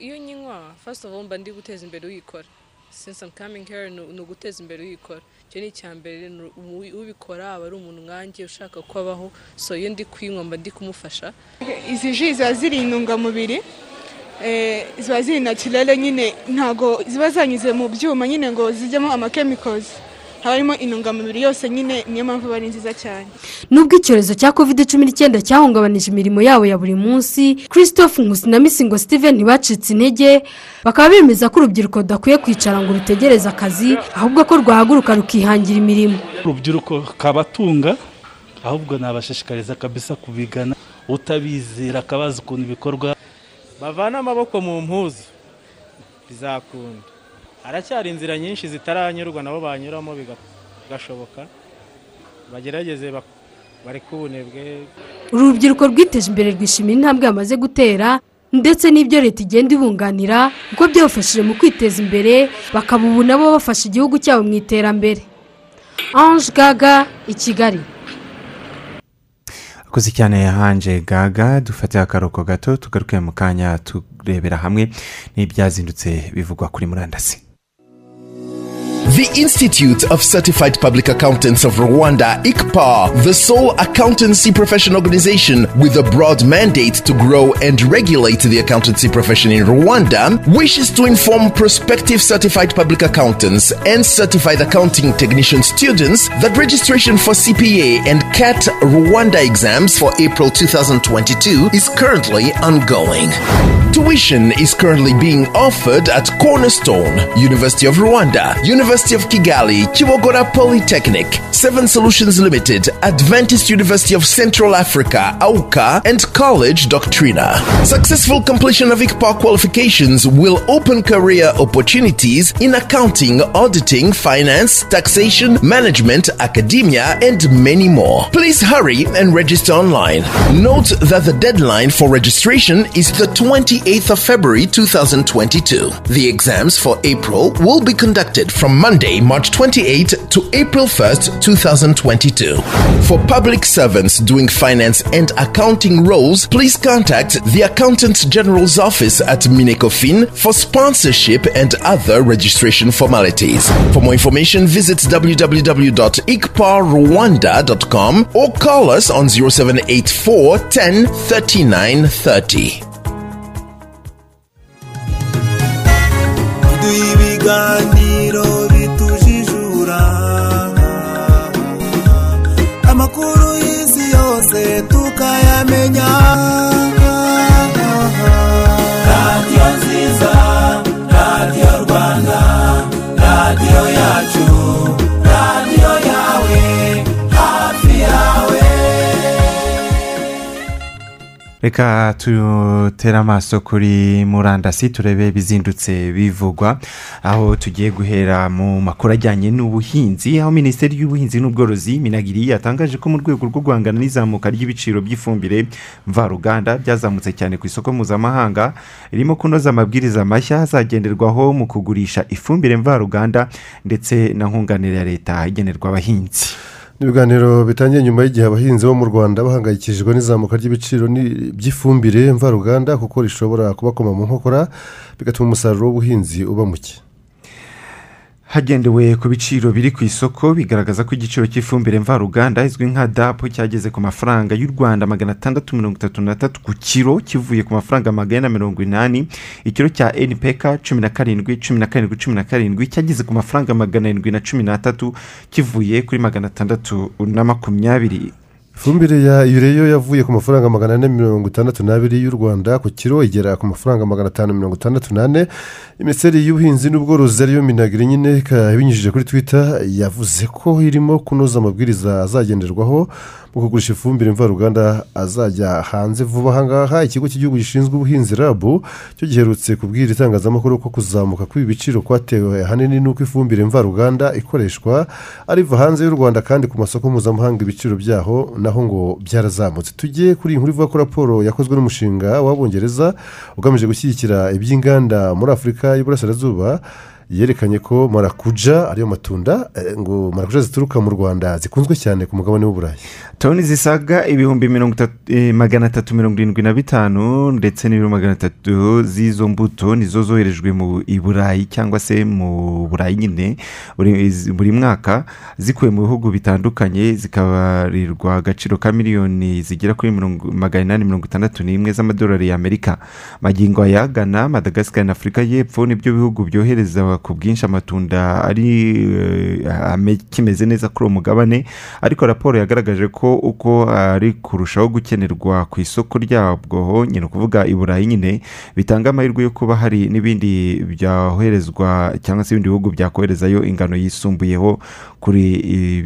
Iyo nyinywa first of all mba ndi guteza imbere uyikora. Since I'm coming here ni uguteza imbere uyikora. Icyo ni icya mbere ubikora aba ari umuntu nkanjye ushaka ko abaho so iyo ndi kuyinywa mba ndi kumufasha. Izi ji ziba ziri intungamubiri eh, ziba ziri natirere nyine. Ntabwo ziba zanyuze mu byuma nyine ngo zijyemo amakemikozi haba harimo intungamubiri yose nyine niyo mpamvu aba ari nziza cyane. Nubwo icyorezo cya covid cumi n'icyenda cyahungabanije imirimo yabo ya buri munsi christophe nkusi na misingo steven ntibacitse intege bakaba bemeza ko urubyiruko rudakwiye kwicara ngo rutegereze akazi ahubwo ko rwahaguruka rukihangira imirimo. Urubyiruko kabatunga ahubwo nabashishikariza kabisa kubigana utabizera akabaza ukuntu bikorwa bavana amaboko mu mpuzu. Bizakunda. Haracyari inzira nyinshi zitaranyurwa nabo banyuramo biga- bigashoboka. Bagerageze bak- bareke ubunebwe uru rubyiruko rwiteje imbere rwishimira intambwe yamaze gutera ndetse n'ibyo leta igenda ibunganira kuko byabafashije mu kwiteza imbere bakaba ubu nabo bafasha igihugu cyabo mu iterambere. Ange gaga i kigali. Akoze cyane hanje gaga dufate akaruhuko gato tugaruke mu kanya turebera hamwe n'ibyazindutse bivugwa kuri murandasi. The Institute of Certified Public Accountants of Rwanda, ICPA, the sole accountancy profession organization with a broad mandate to grow and regulate the accountancy profession in Rwanda, wishes to inform prospective certified public accountants and certified accounting technician students that registration for CPA and CAT Rwanda exams for April 2022 is currently ongoing. Tuition is currently being offered at Cornerstone, University of Rwanda, University of Kigali, Kibogora Polytechnic, Seven Solutions Limited, Adventist University of Central Africa, AUKA, and College Doctrina. Successful completion of ICPA qualifications will open career opportunities in accounting, auditing, finance, taxation, management, academia, and many more. Please hurry and register online. Note that the deadline for registration is the 28th of February 2022. The exams for April will be conducted from Monday, March 28 to April 1st, 2022. For public servants doing finance and accounting roles, please contact the Accountant General's office at Minecofin for sponsorship and other registration formalities. For more information, visit www.ikparwanda.com or call us on 0784 10 39 30. Ibiganiro bitujijura amakuru y'isi yose tukayamenya. Reka tutere amaso kuri murandasi turebe ibizindutse bivugwa aho tugiye guhera mu makuru ajyanye n'ubuhinzi aho minisiteri y'ubuhinzi n'ubworozi minagiri yatangaje ko mu rwego rwo guhangana n'izamuka ry'ibiciro by'ifumbire mvaruganda byazamutse cyane ku isoko mpuzamahanga irimo kunoza amabwiriza mashya azagenderwaho mu kugurisha ifumbire mvaruganda ndetse na nkunganire ya leta igenerwa abahinzi. Ibiganiro bitangiye nyuma y'igihe abahinzi bo mu rwanda bahangayikishijwe n'izamuka ry'ibiciro by'ifumbire mvaruganda kuko rishobora kubakoma mu nkokora bigatuma umusaruro w'ubuhinzi uba muke. Hagendewe ku biciro biri ku isoko bigaragaza ko igiciro cy'ifumbire mvaruganda izwi nka dapu cyageze ku mafaranga y'u rwanda magana atandatu mirongo itatu n'atatu ku kiro kivuye ku mafaranga magana na mirongo inani. Ikiro cya npk cumi na karindwi cumi na karindwi cumi na karindwi cyageze ku mafaranga magana arindwi na cumi n'atatu kivuye kuri magana atandatu na makumyabiri. Ifumbire ya yureyo yavuye ku mafaranga magana ane mirongo itandatu n'abiri y'u rwanda ku kiro igera ku mafaranga magana atanu mirongo itandatu n'ane. Minisiteri y'ubuhinzi n'ubworozi ariyo minagiri nyine ibinyujije kuri twita yavuze ko irimo kunoza amabwiriza azagenderwaho mu kugurisha ifumbire mvaruganda azajya hanze vuba. Aha ngaha ikigo cy'igihugu gishinzwe ubuhinzi rabu cyo giherutse kubwira itangazamakuru ko kuzamuka kw'ibi biciro kwatewe ahanini n'uko ifumbire mvaruganda ikoreshwa ariva hanze y'u rwanda kandi ku masoko mpuzamahanga ibiciro byaho naho ngo byarazamutse. Tujye kuri iyi nkuru ivuga ko raporo yakozwe n'umushinga w'abongereza ugamije gushyigikira iby'inganda muri afurika y'uburasirazuba yerekanye ko marakuja ariyo matunda eh, ngo marakuja zituruka mu rwanda zikunzwe cyane ku mugabane w'uburayi toni zisaga ibihumbi eh, magana atatu mirongo irindwi na bitanu ndetse n'ibiro magana atatu z'izo mbuto nizo zoherejwe mu burayi cyangwa se mu burayi nyine. Buri mwaka zikuwe mu bihugu bitandukanye zikabarirwa agaciro ka miliyoni zigera kuri magana inani mirongo itandatu n'imwe z'amadolari y'amerika. Magingo aya gana madagascar na afurika y'epfo ni byo bihugu byohereza ku bwinshi amatunda ari eh, kimeze neza kuri uwo mugabane ariko raporo yagaragaje ko uko ari kurushaho gukenerwa ku isoko ryabwo nyine ukuvuga i burayi nyine bitanga amahirwe yo kuba hari n'ibindi byoherezwa cyangwa se ibindi bihugu byakoherezayo ingano yisumbuyeho kuri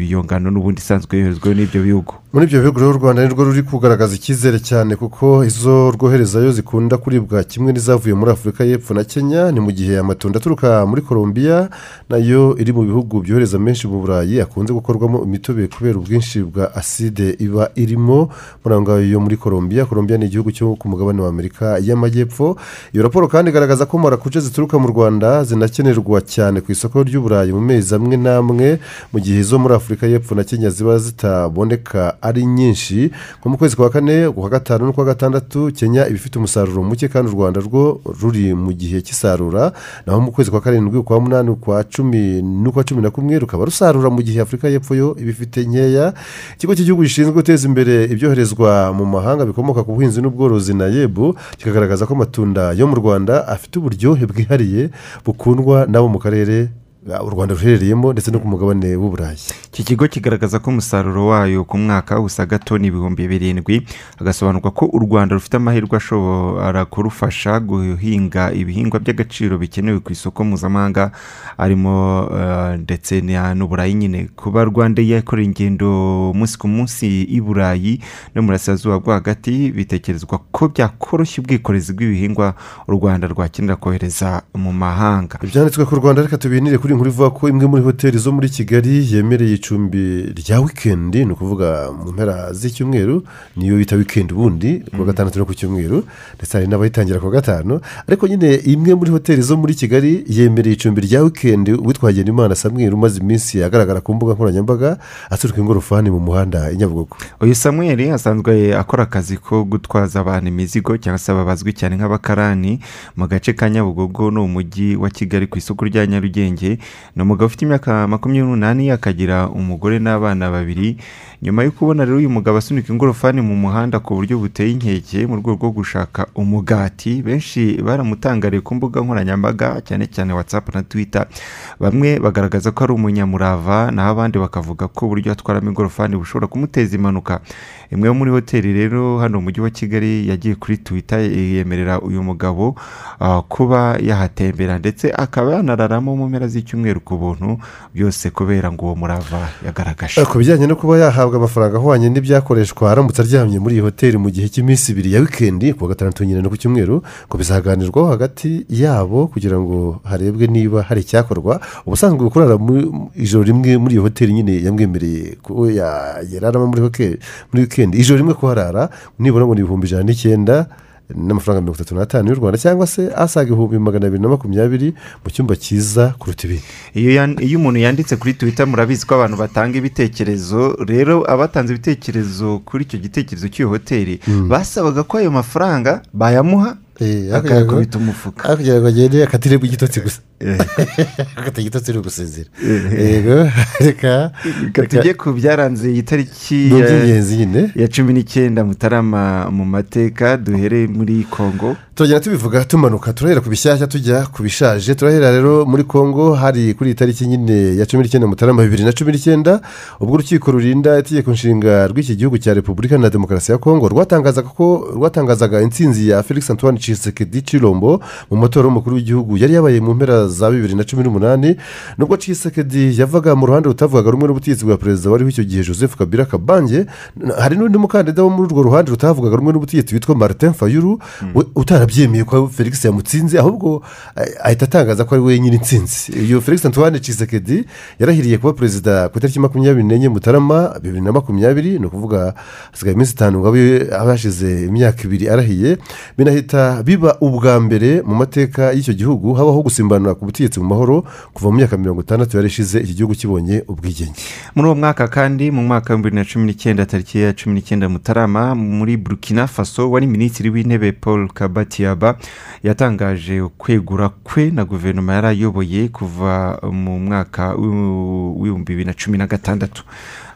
iyo ngano n'ubundi isanzwe yoherezwayo n'ibyo bihugu. Muri ibyo bihugu rero u rwanda nirwo ruri kugaragaza icyizere cyane kuko izo rwoherezayo zikunda kuribwa kimwe n'izavuye muri afurika y'epfo na kenya ni mu gihe amatunda aturuka muri colombia na yo iri mu bihugu byohereza menshi mu burayi akunze gukorwamo imitobe kubera ubwinshi bwa aside iba irimo. Muri aho ngaho yo muri colombia colombia ni igihugu cyo ku mugabane wa amerika y'amajyepfo. Iyo raporo kandi igaragaza ko marakuja zituruka mu rwanda zinakenerwa cyane ku isoko ry'uburayi mu mezi amwe n'amwe mu gihe izo muri afurika y'epfo na kenya ziba zitaboneka ari nyinshi. Nko mu kwezi kwa kane ukwa gatanu n'ukwa gatandatu kenya iba ifite umusaruro muke kandi u rwanda rwo ruri mu gihe cy'isarura. Naho mu kwezi kwa karindwi ukwa munani ukwa cumi n'ukwa cumi na kumwe rukaba rusarura mu gihe afurika y'epfo yo iba ifite nkeya. Ikigo cy'igihugu gishinzwe guteza imbere ibyoherezwa mu mahanga bikomoka ku buhinzi n'ubworozi na yebu kikagaragaza ko amatunda yo mu rwanda afite uburyohe bwihariye bukundwa n'abo mu karere u rwanda ruherereyemo ndetse no ku mugabane w'uburayi iki kigo kigaragaza ko umusaruro wayo ku mwaka usaga toni ibihumbi birindwi hagasobanurwa ko u rwanda rufite amahirwe ashobora kurufasha guhinga ibihingwa by'agaciro bikenewe ku isoko mpuzamahanga arimo eh, ndetse n'uburayi nyine. Kuba rwanda yakorera ingendo umunsi ku munsi i burayi no mu burasirazuba bwo hagati bitekerezwa ko byakoroshya ubwikorezi bw'ibihingwa u rwanda rwakenera kohereza mu mahanga. Ibyanditswe ku rwanda reka tubinire kuri inkuru ivuga ko imwe muri hoteli zo muri kigali yemereye icumbi rya wikendi ni ukuvuga mu mpera z'icyumweru niyo bita wikendi ubundi ku wa gatandatu no ku cyumweru ndetse hari n'abayitangira ku wa gatanu. Ariko nyine imwe muri hoteli zo muri kigali yemereye icumbi rya wikendi uwitwa Hagenimana samweri umaze iminsi agaragara ku mbuga nkoranyambaga aturuka ingorofani mu muhanda i nyabugogo. Uyu samuel asanzwe akora akazi ko gutwaza abantu imizigo cyangwa se babazwi cyane nk'abakarani mu gace ka nyabugogo no mu mujyi wa kigali ku isoko rya nyarugenge ni umugabo ufite imyaka makumyabiri n'umunani akagira umugore n'abana babiri. Nyuma yo kubona rero uyu mugabo asunika ingorofani mu muhanda ku buryo buteye inkeke mu rwego rwo gushaka umugati benshi baramutangariye ku mbuga nkoranyambaga cyane cyane watsapu na twita bamwe bagaragaza ko ari umunyamurava naho abandi bakavuga ko uburyo atwaramo ingorofani bushobora kumuteza impanuka. Imwe muri hoteli rero hano mu mujyi wa kigali yagiye kuri twita yemerera uyu mugabo ah, kuba yahatembera ndetse akaba yanararamo mu mpera z'icyumweru ku buntu byose kubera ngo uwo murava yagaragaje. Ku bijyanye no kuba yahabwa amafaranga ahwanye n'ibyakoreshwa aramutse aryamye muri iyi hoteli mu gihe cy'iminsi ibiri ya wikendi ku wa gatandatu nyine no ku cyumweru ngo bizaganirwaho hagati yabo kugira ngo harebwe niba hari icyakorwa. Ubusanzwe mu ijoro rimwe muri iyo hoteli nyine yamwemereye ko ya- yararamo muri wikendi ijoro rimwe kuharara nibura ngo ni ibihumbi ijana n'icyenda n'amafaranga mirongo itatu n'atanu y'u rwanda cyangwa se asaga ibihumbi magana abiri na makumyabiri mu cyumba cyiza kuruta ibindi iyo umuntu yanditse kuri twita murabizi ko abantu batanga ibitekerezo rero abatanze ibitekerezo kuri icyo gitekerezo cy'iyo hoteli Mm. basabaga ko ayo mafaranga bayamuha akayakubita umufuka kugira ngo agende akatiremo igitotsi gusa akata igitotsi uri gusezera yego reka tujye ku byaranze iyi tariki Ni ya- cumi n'icyenda mutarama mu mateka duhere muri kongo turagenda tubivuga tumanuka turahera ku bishyashya tujya ku bishaje. Turahera rero muri congo hari kuri iyi tariki nyine ya cumi n'icyenda mutarama bibiri na cumi n'icyenda. Ubwo urukiko rurinda itegeko nshinga rw'iki gihugu cya repubulika na demokarasi ya congo rwatangazaga ko rwatangazaga intsinzi ya felix antoine cisekedi cirombo mu matora y'umukuru w'igihugu yari yabaye mu mpera za bibiri na cumi n'umunani nubwo cisekedi yavaga mu ruhande rutavugaga rumwe n'ubutegetsi bwa perezida wariho icyo gihe joseph kabila kabange hari n'undi mukandida wo muri urwo ruhande rutavugaga rumwe n'ubutegetsi witwa martin fayulu we utarabyemeye ko felix yamutsinze ahubwo ahita atangaza ko ari we nyine intsinzi. Iyo felix antoine cisekedi yarahiriye kuba perezida ku itariki makumyabiri n'enye mutarama bibiri na makumyabiri ni ukuvuga hasigaye iminsi itanu ngo abe hashize imyaka ibiri arahiye binahita biba ubwa mbere mu mateka y'icyo gihugu habaho gusimbanira ku butegetsi mu mahoro kuva mu myaka mirongo itandatu yari ishize iki gihugu kibonye ubwigenge. Muri uwo mwaka kandi mu mwaka wa bibiri na cumi n'icyenda tariki ya cumi n'icyenda mutarama muri burkina faso wari minisitiri w'intebe paul kabatiaba yatangaje kwegura kwe na guverinoma yari ayoboye kuva mu mwaka w'ibihumbi bibiri na cumi na gatandatu.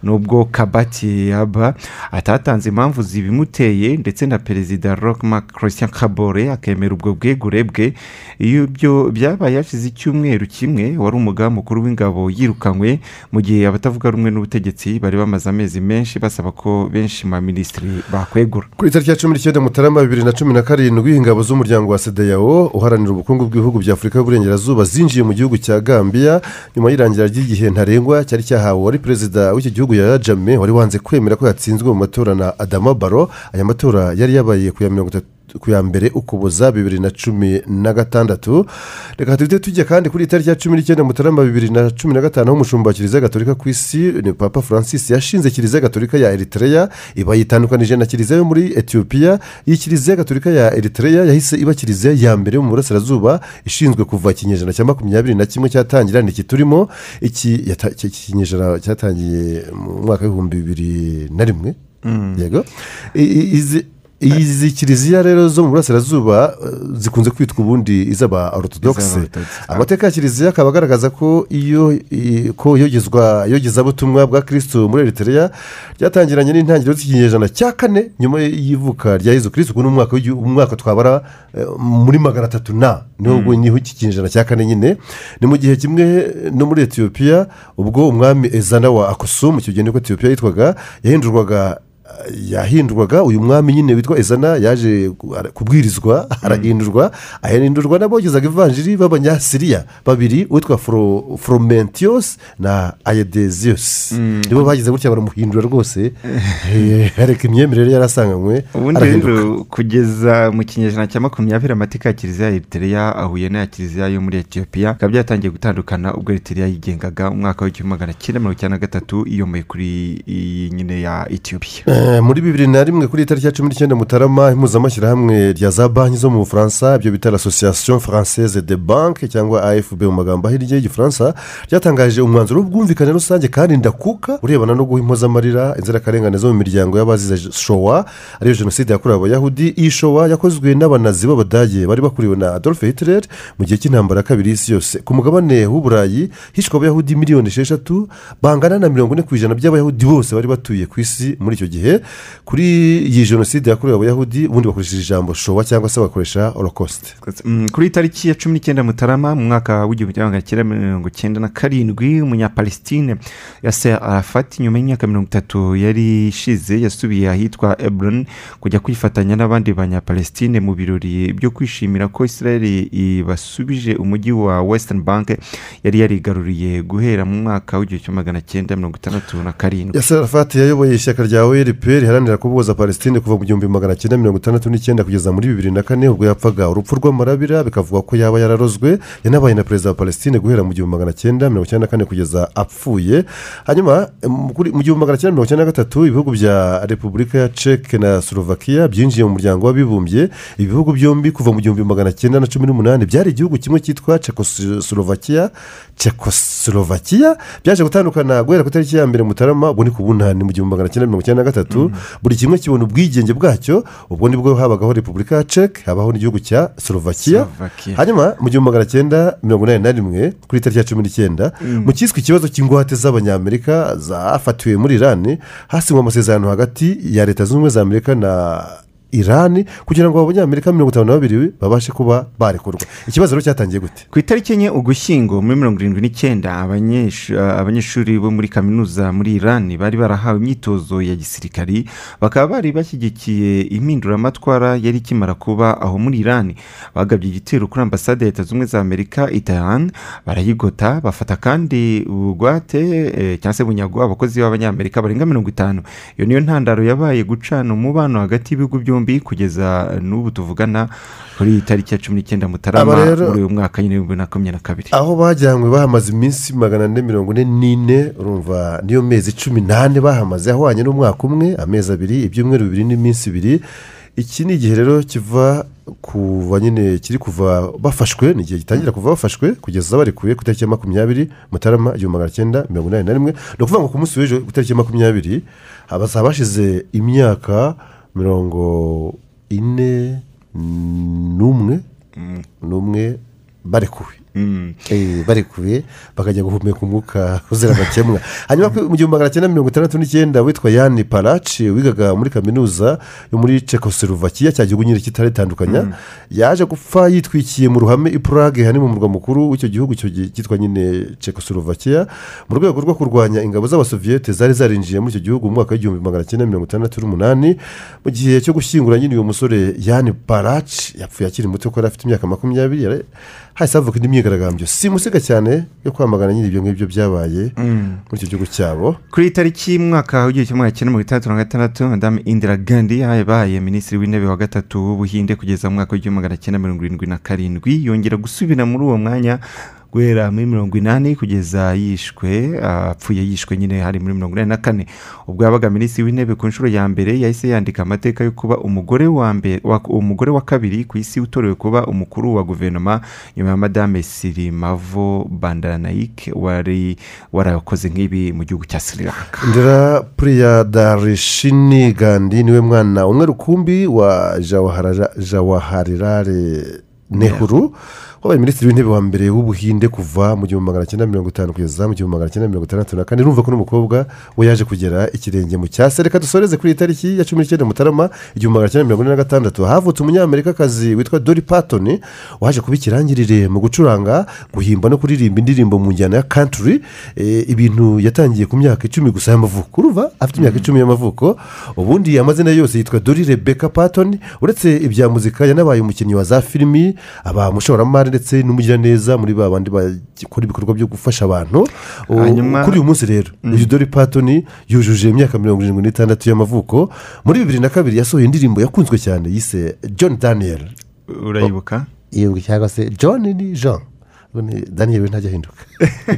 Nubwo kabati yaba atatanze impamvu zibimuteye ndetse na perezida rockmark christian kabore akemera ubwo bwegure bwe iyo ibyo byabaye hashize icyumweru kimwe wari umugaba mukuru w'ingabo yirukanywe mu gihe abatavuga rumwe n'ubutegetsi bari bamaze amezi menshi basaba ko benshi mu baminisitiri bakwegura. Kuri tariki ya cumi n'icyenda mutarama bibiri na cumi na karindwi ingabo z'umuryango wa sedeyawo uharanira ubukungu bw'ibihugu bya afurika y'uburengerazuba zinjiye mu gihugu cya gambia nyuma y'irangira ry'igihe ntarengwa cyari cyahawe wari perezida w'iki gihugu ya jame wari wanze kwemera ko yatsinzwe mu matora na adama baro aya matora yari yabaye ku ya mirongo itatu ku ya mbere ukuboza bibiri na cumi na gatandatu. Reka tuhite tujya kandi kuri itariki ya cumi n'icyenda mutarama bibiri na cumi na gatanu aho umushumba wa kiliziya gatolika ku isi ni papa francis yashinze kiliziya gatolika ya eritrea iba yitandukanije na kiliziya yo muri etiyopiya iyi kiliziya gatolika ya eritrea yahise iba kiliziya ya mbere mu burasirazuba ishinzwe kuva ikinyejana cya makumyabiri na kimwe cyatangira ni iki turimo iki yata- iki kinyejana cyatangiye mu mwaka w'ibihumbi bibiri na rimwe. Mm. yego. Izi izi kiliziya rero zo mu burasirazuba eh, zikunze kwitwa ubundi iz'aba Iz'aba-Orthodoxe. amateka ya kiliziya akaba agaragaza ko iyo ko iyogezwa iyogezabutumwa bwa kirisitu muri eritrea ryatangiranye n'intangiriro z'ikinyejana cya kane nyuma y'ivuka rya yezu kirisitu ni umwaka twabara eh, muri magana atatu na. Ubwo ni ho iki kinyejana cya kane nyine. Ni mu gihe kimwe no muri etiyopiya ubwo umwami ezana wa akosumu icyo gihe niko etiyopiya yitwaga yahindurwaga yahindurwaga uyu mwami nyine witwa ezana yaje kubwirizwa arahindurwa ahindurwa n'abogezaga ivanjiri b'abanyasiriya babiri witwa fromentios na ayedeziyos nibo bagize gutya baramuhindura rwose. Eh, areka imyemerere yari asanganywe ubundi rero kugeza mu kinyejana cya makumyabiri amateka ya kiliziya ya eritrea ahuye n'aya kiliziya yo muri etiyopiya bikaba byatangiye gutandukana ubwo eritrea yigengaga umwaka w'igihumbi magana cyenda mirongo icyenda na gatatu iyomoye kuri iyi nyine ya etiyopiya Eh, muri bibiri na rimwe kuri itariki ya cumi n'icyenda mutarama impuzamashyirahamwe rya za banki zo mu bufaransa ibyo bita association française de banque cyangwa afb mu magambo ahinnye y'igifaransa ryatangaje umwanzuro w'ubwumvikane rusange kandi ndakuka urebana no guha impozamarira inzirakarengane zo mu miryango y'abazize showa ariyo jenoside yakorewe abayahudi. Iyi showa yakozwe n'abanazi b'abadage bari bakuriwe na adolphe hitler mu gihe cy'intambara ya kabiri y'isi yose. Ku mugabane w'uburayi hishwe abayahudi miliyoni esheshatu bangana na mirongo ine ku ijana by'abayahudi bose bari batuye ku isi muri icyo gihe. Kuri iyi jenoside yakorewe abayahudi ubundi bakoresheje ijambo showa cyangwa se bakoresha holocauste Mm, kuri tariki ya cumi n'icyenda mutarama mu mwaka w'igihumbi kimwe magana cyenda mirongo cyenda na karindwi umunyapalestine yaser arafati nyuma y'imyaka mirongo itatu yari ishize yasubiye ahitwa ebron kujya kwifatanya n'abandi banyapalestine mu birori byo kwishimira ko israel ibasubije umujyi wa western bank yari yarigaruriye guhera mu mwaka w'igihumbi kimwe magana cyenda mirongo itandatu na karindwi. Yasser arafati yayoboye ishyaka rya orp riharanira kuboza palestine kuva mu gihumbi magana cyenda mirongo itandatu n'icyenda kugeza muri bibiri na kane ubwo yapfaga urupfu rw'amarabira bikavugwa ko yaba yararozwe yanabaye na perezida wa palestine guhera mu gihumbi magana cyenda mirongo icyenda na kane kugeza apfuye. Hanyuma mu gihumbi magana cyenda mirongo icyenda na gatatu ibihugu bya repubulika ya ceke na slovakia byinjiye mu muryango w'abibumbye. Ibi bihugu byombi kuva mu gihumbi magana cyenda na cumi n'umunani byari igihugu kimwe cyitwa cekoslovakia cekoslovakia byaje gutandukana guhera ku itariki ya mbere mutarama ubwo ni ku bunani mu gihumbi magana cyenda mirongo icyenda na gatatu. Buri kimwe kibona ubwigenge bwacyo ubwo ni bwo habagaho repubulika ya ceke habaho n'igihugu cya slovakia hanyuma mu gihumbi magana cyenda mirongo inani na rimwe kuri itariki ya cumi n'icyenda Mm. mu cyiswe ikibazo cy'ingwate z'abanyamerika zafatiwe muri irani hasinywe amasezerano hagati ya leta zunze ubumwe za amerika na irani kugira ngo abanyamerika mirongo itanu na babiri babashe kuba barekurwa. Ikibazo rero cyatangiye gute? Ku itariki enye ugushyingo muri mirongo irindwi n'icyenda abanyeshu- abanyeshuri bo muri kaminuza muri irani bari barahawe imyitozo ya gisirikari bakaba bari bashyigikiye impinduramatwara yari ikimara kuba aho muri irani bagabye igitero kuri ambasade ya leta zunze ubumwe za amerika i Tehran barayigota bafata kandi ubugwate eh, cyangwa se bunyago abakozi b'abanyamerika barenga mirongo itanu. Iyo niyo ntandaro yabaye gucana umubano hagati y'ibihugu byombi. Kugeza n'ubu tuvugana kuri iyi tariki ya cumi n'icyenda mutarama muri uyu mwaka nyine bibiri na makumyabiri na kabiri. aho bajyanywe bahamaze iminsi magana ane mirongo ine n'ine urumva niyo mezi cumi n'ane bahamaze ahwanye n'umwaka umwe amezi abiri ibyumweru bibiri n'iminsi ibiri. Iki ni igihe rero kiva kuva nyine kiri kuva bafashwe ni igihe gitangira kuva bafashwe kugeza barekuye ku itariki ya makumyabiri mutarama igihumbi magana cyenda mirongo inani na rimwe. Ni ukuvuga ngo ku munsi w'ejo ku itariki ya makumyabiri hazaba hashize imyaka mirongo ine n'umwe n'umwe barekuwe Eh, barekuwe bakajya guhumeka umwuka uzira amakemwa hanyuma mu gihumbi magana cyenda mirongo itandatu n'icyenda witwa yani paraci wigaga muri kaminuza yo muri cekoslovakia cya gihugu nyine kitaritandukanya yaje gupfa yitwikiye mu ruhame i Prague hani mu murwa mukuru w'icyo gihugu cyitwa nyine cekoslovakia mu rwego rwo kurwanya ingabo z'abasoviyete zari zarinjiye muri icyo gihugu mu mwaka w'igihumbi magana cyenda mirongo itandatu n'umunani mu gihe cyo gushyingura nyine uyu musore yani paraci yapfuye akiri muto kuko yari afite imyaka makumyabiri hahise havuka indi myigaragambyo simusiga cyane yo kwamagana nyine ibyo ngibyo byabaye Mm. muri icyo gihugu cyabo kuri iyi tariki y'umwaka w'igihumbi kimwe magana cyenda mirongo itandatu na gatandatu madamu indira gandhi yabaye minisitiri w'intebe wa gatatu w'ubuhinde kugeza mu mwaka w'igihumbi magana cyenda mirongo irindwi na karindwi yongera gusubira muri uwo mwanya guhera muri mirongo inani kugeza yishwe apfuye yishwe nyine hari muri mirongo inani na kane. Ubwo yabaga minisitiri w'intebe ku nshuro ya mbere yahise yandika amateka yo kuba umugore wa mbere umugore wa kabiri ku isi utorewe kuba umukuru wa guverinoma nyuma ya madame sirimavo bandaranayike wari warakoze nk'ibi mu gihugu cya sri lanka. Ndera puriya darishini gandi ni we mwana umwe rukumbi wa jawaharirare nehuru wabaye minisitiri w'intebe wa mbere w'ubuhinde kuva mu gihumbi magana cyenda mirongo itanu kugeza mu gihumbi magana cyenda mirongo itandatu na kane urumva ko n'umukobwa we yaje kugera ikirenge mu cyase reka dusoreze kuri iyi tariki ya cumi n'icyenda mutarama igihumbi magana cyenda mirongo ine na gatandatu. Havutse umunyamerikakazi witwa dori patoni waje kuba ikirangirire mu gucuranga guhimba no kuririmba indirimbo mu njyana ya kanturi Eh, ibintu yatangiye ku myaka icumi gusa y'amavuko. Urumva afite imyaka icumi y'amavuko. Ubundi amazina yose yitwa dori rebeka patoni uretse ibya muzika yanabaye umukinnyi wa za filimi aba umushoramari ndetse n'umugiraneza muri ba bandi bakora ibikorwa byo gufasha abantu. Kuri uyu munsi rero uyu dori patoni yujuje imyaka mirongo irindwi n'itandatu y'amavuko muri bibiri na kabiri yasohoye indirimbo yakunzwe cyane yise john daniel. Urayibuka? Iyo cyangwa se john ni jean. Daniel ntajya ahinduka.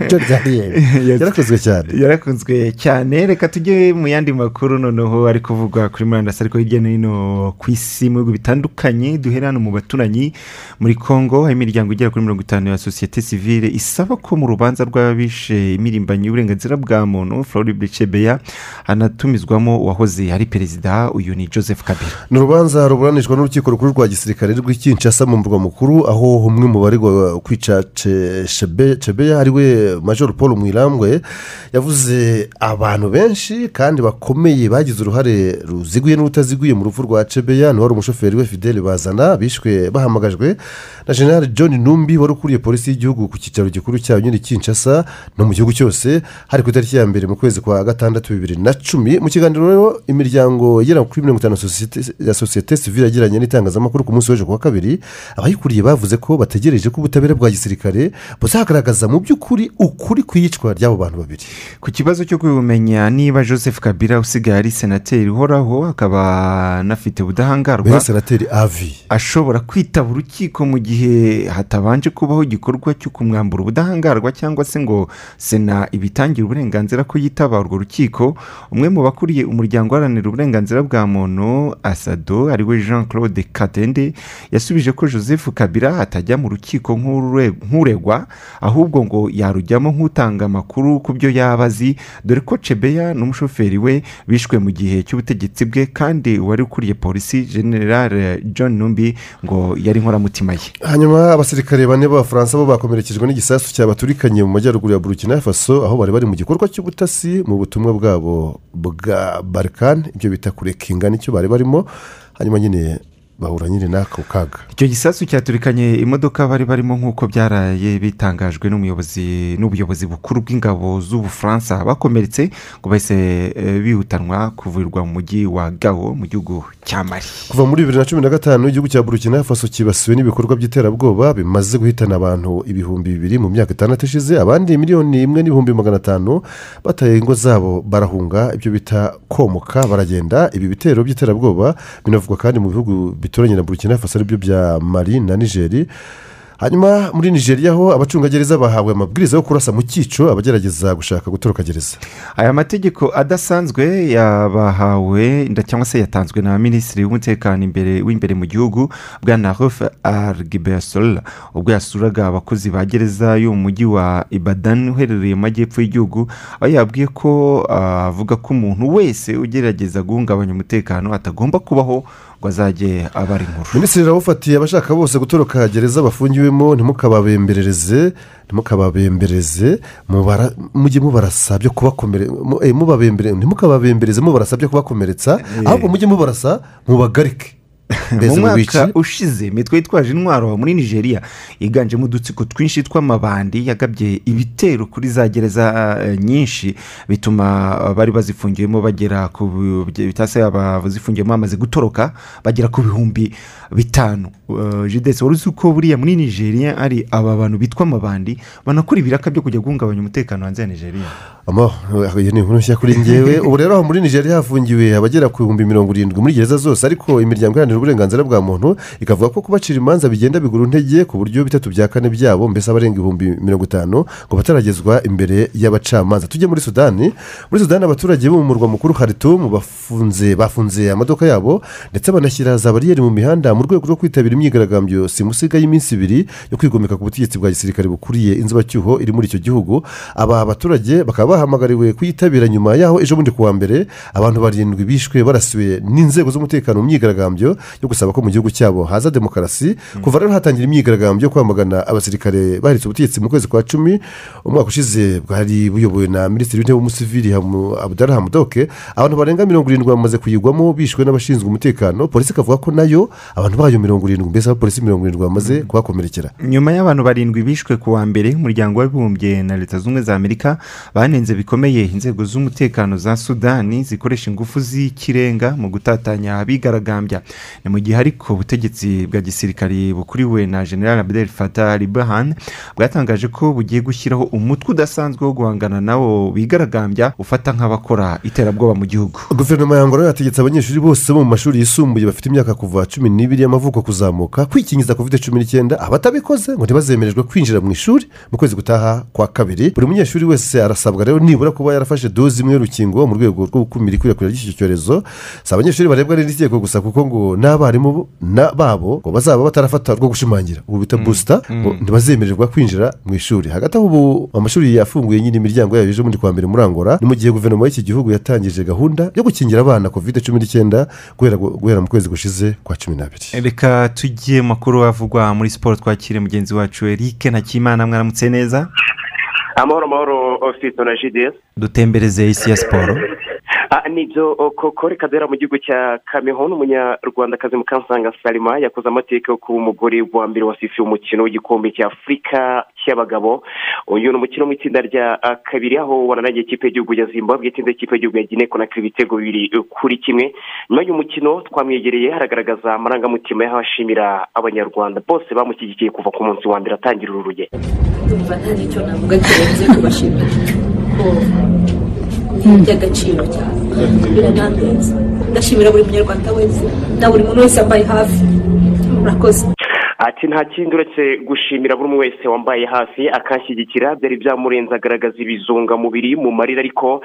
John daniel? Yarakozwe cyane. Yarakunzwe cyane. Reka tujye mu yandi makuru noneho ari kuvugwa kuri murandasi ariko hirya no hino ku isi mu bihugu bitandukanye duhera hano mu baturanyi muri congo hari imiryango igera kuri mirongo itanu ya sosiyete sivile isaba ko mu rubanza rw'abishe imirimbanyi y'uburenganzira bwa muntu floride cebeya hanatumizwamo uwahoze ari perezida uyu ni joseph kabila. Ni urubanza ruburanishwa n'urukiko rukuru rwa gisirikare rw'ikinshasa mu murwa mukuru aho umwe mu baregwa kwica Ce- Chebe- cebeya ari we major paul mwirambwe yavuze abantu benshi kandi bakomeye bagize uruhare ruziguye n'urutaziguye mu rupfu rwa cebeya ni wari umushoferi we fidele bazana bishwe bahamagajwe na general john numbi wari ukuriye polisi y'igihugu ku cyicaro gikuru cyayo nyine kinshasa no mu gihugu cyose hari ku itariki ya mbere mu kwezi kwa gatandatu bibiri na cumi. Mu kiganiro rero imiryango igera kuri mirongo itanu ya sosiyete sivile yagiranye n'itangazamakuru ku munsi w'ejo ku wa kabiri abayikuriye bavuze ko bategereje ko ubutabera bwa gisirikare buzagaragaza mu by'ukuri ukuri ku iyicwa ry'abo bantu babiri. Ku kibazo cyo kumenya niba joseph kabila usigaye ari senateri uhoraho akaba anafite ubudahangarwa senateri avi ashobora kwitaba urukiko mu gihe hatabanje kubaho igikorwa cyo kumwambura ubudahangarwa cyangwa se ngo sena ibitangira uburenganzira ko yitaba urwo rukiko. Umwe mu bakuriye umuryango uharanira uburenganzira bwa muntu asado ari we jean claude katende yasubije ko joseph kabila atajya mu rukiko nk'ure- nk'uregwa ahubwo ngo yarujyamo nk'utanga amakuru ku byo yaba azi. Dore ko cebeya n'umushoferi we bishwe mu gihe cy'ubutegetsi bwe kandi uwari ukuriye polisi general john numbi ngo yari inkoramutima ye. Hanyuma abasirikare bane b'abafaransa bo bakomerekejwe n'igisasu cyabaturikanye mu majyaruguru ya burkina faso aho bari bari mu gikorwa cy'ubutasi mu butumwa bwabo bwa barikani ibyo bita kurekinga ni cyo bari barimo. Hanyuma nyine bahura nyine n'ako kaga. Icyo gisasu cyaturikanye imodoka bari barimo nk'uko byaraye bitangajwe n'umuyobozi n'ubuyobozi bukuru bw'ingabo z'ubufaransa bakomeretse ngo bahise eh, bihutanwa kuvurirwa mu mujyi wa gawo mu gihugu cya mari kuva muri bibiri na cumi na gatanu igihugu cya burkina faso cyibasiwe n'ibikorwa by'iterabwoba bimaze guhitana abantu ibihumbi bibiri mu myaka itandatu ishize abandi miliyoni imwe n'ibihumbi magana atanu bataye ingo zabo barahunga ibyo bita komoka baragenda. Ibi bitero by'iterabwoba binavugwa kandi mu bihugu bituranye na burkina faso ari byo bya mari na nigeri hanyuma muri nigeria ho abacungagereza bahawe amabwiriza yo kurasa mu cyico abagerageza gushaka gutoroka gereza. Aya mategeko adasanzwe yabahawe cyangwa se yatanzwe na minisitiri w'umutekano imbere w'imbere mu gihugu bwana rufe argibesola ubwo yasuraga abakozi ba gereza yo mu mujyi wa ibadan uherereye mu majyepfo y'igihugu aho yabwiye ko avuga ko umuntu wese ugerageza guhungabanya umutekano atagomba kubaho ngo azajye abara inkuru minisitiri rawufatiye abashaka bose gutoroka gereza bafungiwemo ntimukababemberereze ntimukababembereze mujye mubarasa byo kubakomere mu- eh, ntimukababembereze mubarasa byo kubakomeretsa ahubwo mujye mubarasa mubagarike. Mu mwaka ushize imitwe yitwaje intwaro muri nigeria yiganjemo udutsiko twinshi tw'amabandi yagabye ibitero kuri za gereza eh, nyinshi bituma eh, bari bazifungiwemo bagera ku bi- bitase abazifungiyemo bamaze gutoroka bagera ku bihumbi bitanu. Eh, jidesi wari uzi ko buriya muri nigeria ari aba bantu bitwa amabandi banakora ibiraka byo kujya guhungabanya umutekano hanze ya nigeria? Iyo ni inkuru nshya kuri ngewe ubu rero aho muri nigeria hafungiwe abagera ku bihumbi mirongo irindwi muri gereza zose ariko imiryango iharanira uburenganzira bwa muntu ikavuga ko kubacira imanza bigenda bigura intege ku buryo bitatu bya kane byabo mbese abarenga ibihumbi mirongo itanu ngo bataragezwa imbere y'abacamanza. Tujye muri sudani muri sudani abaturage bo mu murwa mukuru haritumu bafunze bafunze amaduka yabo ndetse banashyira za bariyeri mu mihanda mu rwego rwo kwitabira imyigaragambyo simusiga y'iminsi ibiri yo kwigomeka ku butegetsi bwa gisirikare bukuriye inzibacyuho iri muri icyo gihugu. Aba baturage bakaba bahamagariwe kuyitabira nyuma yaho ejo bundi ku wa mbere abantu barindwi bishwe barasiwe n'inzego z'umutekano mu myigaragambyo yo gusaba ko mu gihugu cyabo haza demokarasi. Kuva rero hatangira imyigaragambyo yo kwamagana abasirikare bahiritse ubutegetsi mu kwezi kwa cumi. Umwaka ushize bwari buyobowe na minisitiri w'intebe w'umusivili abdallah hamudoke. Abantu barenga mirongo irindwi bamaze kuyigwamo bishwe n'abashinzwe umutekano. Polisi ikavuga ko na yo abantu bayo mirongo irindwi mbese abapolisi mirongo irindwi bamaze kuhakomerekera. Nyuma y'abantu barindwi bishwe ku wa mbere umuryango w'abibumbye na leta zunze ubumwe za amerika banenze bikomeye inzego z'umutekano za sudani zikoresha ingufu z'ikirenga mu gutatanya abigaragambya. Ni mu gihe ariko ubutegetsi bwa gisirikari bukuriwe na general abdel fatah al burhan bwatangaje ko bugiye gushyiraho umutwe udasanzwe wo guhangana nabo bigaragambya ufata nk'abakora iterabwoba mu gihugu. Guverinoma ya ngoro yategetse abanyeshuri bose bo mu mashuri yisumbuye bafite imyaka kuva cumi n'ibiri y'amavuko kuzamuka kwikingiza covid cumi n'icyenda abatabikoze ngo ntibazemererwe kwinjira mu ishuri mu kwezi gutaha kwa kabiri. Buri munyeshuri wese arasabwa rero nibura kuba yarafashe dozi imwe y'urukingo mu rwego rwo gukumira ikwirakwira ry'icyo cyorezo. Si abanyeshuri barebwa n'iri tegeko gusa kuko ngo n'abarimu na- babo ngo bazaba batarafata rwo gushimangira. Ubu bita busita ngo ntibazemererwa kwinjira mu ishuri. Hagati aho ubu amashuri yafunguye nyine imiryango yayo ejo bundi kwa mbere muri angora ni mu gihe guverinoma y'iki gihugu yatangije gahunda yo gukingira abana covid cumi n'icyenda guhera guhera mu kwezi gushize kwa cumi n'abiri. Reka tujye mu makuru avugwa muri siporo twakire mugenzi wacu eric ntakimana mwaramutse neza? Amahoro amahoro ofisito na jidesi dutembereze isi ya siporo ni byo koko reka mu gihugu cya kameho n'umunyarwandakazi mukansanga salima yakoze amateka yo kuba umugore wa mbere wasifuye umukino w'igikombe cya afurika cy'abagabo. Uyu ni umukino mu itsinda rya ah, kabiri aho wananagiye ikipe y'igihugu ya zimbabwe itsinda ikipe y'igihugu ya gine konakira ibitego bibiri eh, kuri kimwe. Nyuma y'uyu mukino twamwegereye haragaragaza amarangamutima y'abashimira abanyarwanda. Bose bamushyigikiye kuva ku munsi wa mbere atangira uru rugendo iby'agaciro cyane. Biranandenza ndashimira buri munyarwanda wese na buri muntu wese yambaye hafi. Murakoze. Ati nta kindi uretse gushimira buri umwe wese wambaye hafi akanshyigikira byari byamurenze agaragaza ibizungamubiri mu marira ariko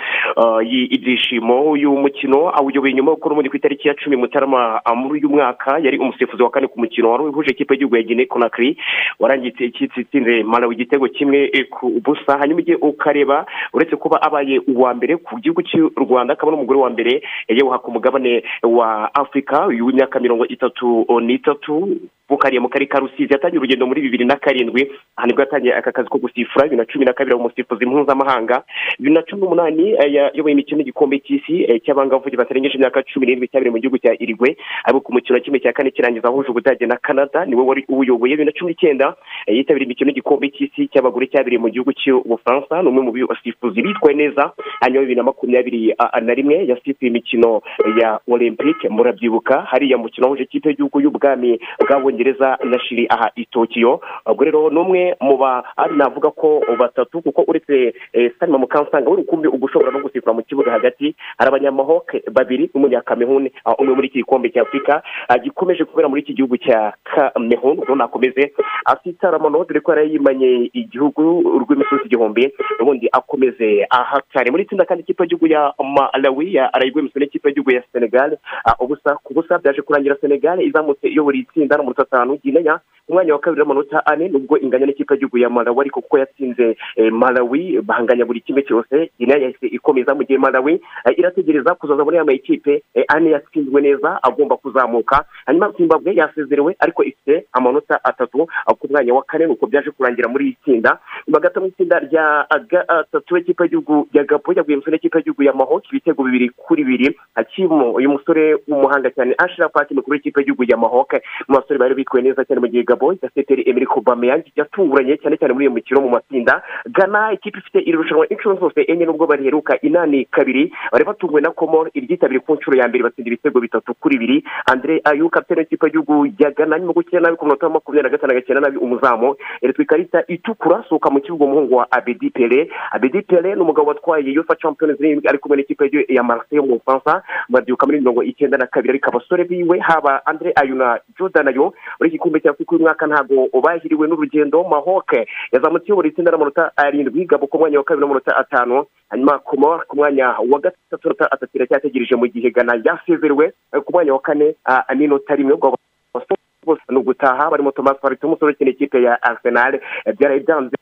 yi- ibyishimo. Uyu mukino awuyoboye nyuma yo gukora ubundi ku itariki ya cumi mutarama muri uyu mwaka. Yari umusifuzi wa kane ku mukino. Wari uhuje ikipe y'igihugu ya gine konakiri warangiye itsinze malawi igitego kimwe eh, ku busa. Hanyuma igihe ukareba uretse kuba abaye uwa mbere ku gihugu cy'u rwanda akaba n'umugore wa mbere yewe ku mugabane wa afurika uyu w'imyaka mirongo itatu n'itatu. Bukariye mu karere ka rusizi yatangiye urugendo muri bibiri na karindwi. Aha ni bwo yatangiye aka kazi ko gusifura bibiri na cumi na kabiri umusifuzi mpuzamahanga. Bibiri na cumi n'umunani eh, yayoboye imikino y'igikombe cy'isi eh, cy'abangavu batarengeje imyaka cumi n'irindwi cyabereye mu gihugu cya irigwe. Ariko ku mukino wa kimwe cya kane kirangiza ahuje ubudage na canada ni we wari uwuyoboye bibiri na cumi n'icyenda eh, yitabiriye imikino y'igikombe cy'isi cy'abagore cyabereye mu gihugu cy'ubufaransa ni umwe mu basifuzi bitwaye neza hanyuma bibiri na makumyabiri na rimwe yasifuye imikino ya olympique. Murabyibuka hariya mukino wahuje ikipe y'igihugu y'ubwami bw'abongereza na shiri aha i tokiyo ubwo rero ni umwe mu ba ari navuga ko batatu kuko uretse eh, salima mukansanga we rukumbi uba ushobora no gusifura mu kibuga hagati hari abanyamahoke babiri n'umunyakameruni ah, umwe muri iki gikombe cya afurika ah, gikomeje kubera muri iki gihugu cya kameruni ubwo nakomeze. Asitaramo dore ko yari yimanye igihugu rw'imisozi igihumbi ubundi akomeze ahatari muri itsinda kandi ikipe y'igihugu ya malawi ya imisoro n'ikipe y'igihugu ya senegal ah, ubusa ku busa byaje kurangira senegal izamutse iyobora itsinda no mu atanu ginenya ku mwanya wa kabiri n'amanota ane nubwo inganya n'ikipe y'igihugu ya malawi ariko kuko yatsinze eh, malawi bahanganya buri kimwe cyose guinea yahise ikomeza mu gihe malawi eh, irategereza kuzaza muri aya makipe eh, ane yatsinzwe neza agomba kuzamuka. Hanyuma zimbabwe yasezerewe ariko ifite amanota atatu ku mwanya wa kane nuko byaje kurangira muri iri tsinda. Gato mu itsinda rya gatatu ikipe y'igihugu ya gapo yaguye mu n'ikipe y'igihugu ya mahoki ibitego bibiri kuri bibiri. Hakimu uyu musore w'umuhanga cyane ashira pati mukuru w'ikipe y'igihugu ya mahoke mu basore bari bitwaye neza cyane mu gihe gabo gaseteri emeri kobameyang yatunguranye cyane cyane muri iyo mikino mu matsinda. Gana ikipe ifite iri rushanwa inshuro zose enye nubwo bariheruka inani kabiri. Bari batunguwe na komoro iryitabiriye ku nshuro ya mbere batsinda ibitego bitatu kuri bibiri. Andre ayu kapitene w'ikipe y'igihugu ya gana nyuma gukina nabi ku munota wa makumyabiri na gatanu agakina nabi umuzamu. Eretwa ikarita itukura asohoka mu kibuga umuhungu wa abedi pele. Abedi pele ni umugabo watwaye uefa champions league ari kumwe n'ikipe ya marseille yo mu bufaransa. Babyuka muri mirongo icyenda na kabiri ariko abasore biwe haba andre ayu na jordan ayo muri iki gikombe cya afurika mwaka ntabwo bahiriwe n'urugendo mahoke yazamutse iyobora itsinda n'amanota arindwi gabo ku mwanya wa kabiri n'amanota atanu hanyuma komor ku mwanya wa gatatu atatu iracyategereje mu gihe gana yasezerewe ku mwanya wa kane ah, n'inota rimwe. Bose ni ugutaha barimo thomas parite umusore ukina ikipe ya arsenal byaraye byanze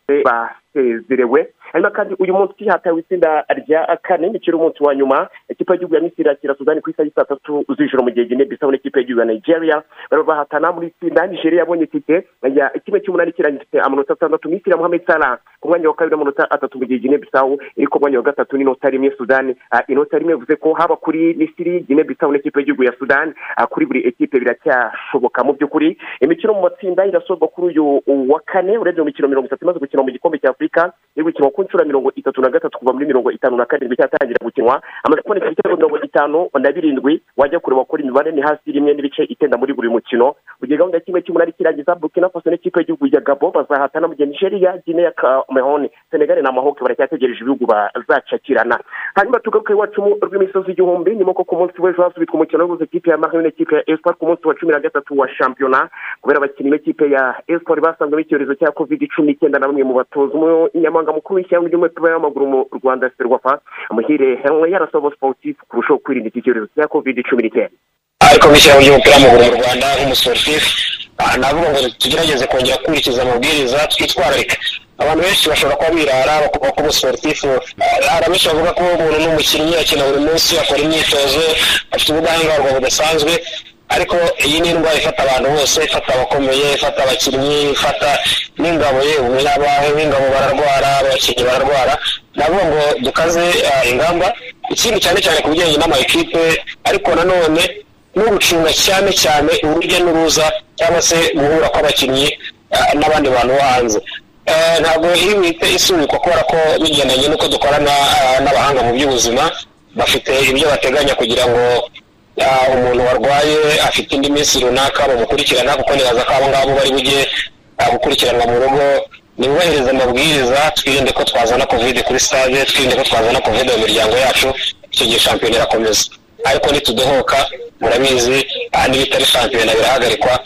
basezerewe hanyuma kandi uyu munsi hatawe itsinda rya kane imikino umunsi wa nyuma. Ikipe y'igihugu ya misiri yakira sudani ku isaha y'i saa tatu z'ijoro mu gihe gine bisaba n'ikipe y'igihugu ya nigeria bahatana muri itsinda. Nigeria yabonye itike ya kimwe cy'umunani kirangifite amanota atandatu. Misiri ya muhammed salah ku mwanya wa kabiri n'amanota atatu mu gihe gine bisawu iri ku mwanya wa gatatu n'inota rimwe. Sudani inota rimwe bivuze ko haba kuri misiri gine bisawu n'ikipe y'igihugu ya sudani kuri buri ekipe biracyashoboka. Mu by'ukuri imikino mu matsinda irasorwa kuri uyu wa kane urebye mu mikino mirongo itatu imaze gukina mu gikombe cya afurika iri gukinwa ku nshuro ya mirongo itatu na gatatu kuva muri mirongo itanu na karindwi cyatangira gukinwa. Amaze kuboneka ibitego mirongo itanu na birindwi wajya kureba kuri imibare ni hasi rimwe n'ibice icyenda muri buri mukino. Mu gihe gahunda ya kimwe cy'umunani kirangiza burkina faso n'ikipe y'igihugu ya gabo bazahatana mu gihe nigeria guinea cameroon senegal na mahoke baracyategereje ibihugu bazacakirana. Hanyuma tugaruke iwacu rw'imisozi igihumbi nyuma ko ku munsi w'ejo hasubitswe umukino w'ubuze ikipe ya marine n'ikipe ya espoir ku munsi wa cumi na gatatu wa shampiyona kubera abakinnyi b'ikipe ya espoir basanzwe n'icyorezo cya covid cumi n'icyenda na bamwe mu batoza umunyamabanga mukuru w'ishyamba ry'umupira w'amaguru mu rwanda serwafa muhire henry yarasaba sportif kurushaho kwirinda iki cyorezo cya covid cumi n'icyenda ariko nk'ishyiraho ry'umupira w'amaguru mu rwanda nk'umusiporutifu navuga ngo tugerageze kongera gukurikiza amabwiriza twitwararika. Abantu benshi bashobora kuba birara bakuvuga ko umusiporutifu hari abenshi bavuga ko umuntu ni umukinnyi akina buri munsi akora imyitozo afite ubudahangarwa budasanzwe. Ariko iyi ni indwara ifata abantu bose ifata abakomeye ifata abakinnyi ifata n'ingabo yewe n'abahe b'ingabo bararwara abakinnyi bararwara. Navuga ngo dukaze ah, ingamba. Ikindi cyane cyane ku bijyanye n'amakipe ariko nanone no cyane cyane urujya n'uruza cyangwa se guhura kw'abakinnyi ah, n'abandi bantu bo hanze. Eh, ntabwo iyi wite isubikwa kubera ko bigendanye n'uko dukorana ah, n'abahanga mu by'ubuzima bafite ibyo bateganya kugira ngo umuntu warwaye afite indi minsi runaka bamukurikirana kuko nibaza ko abo ngabo bari bujye ah, gukurikiranwa mu rugo. Nibubahirize amabwiriza twirinde ko twazana kovide kuri stade twirinde ko twazana kovide mu miryango yacu icyo gihe shampiyona irakomeza. Ariko nitudohoka murabizi ah, n'ibitari shampiyona birahagarikwa.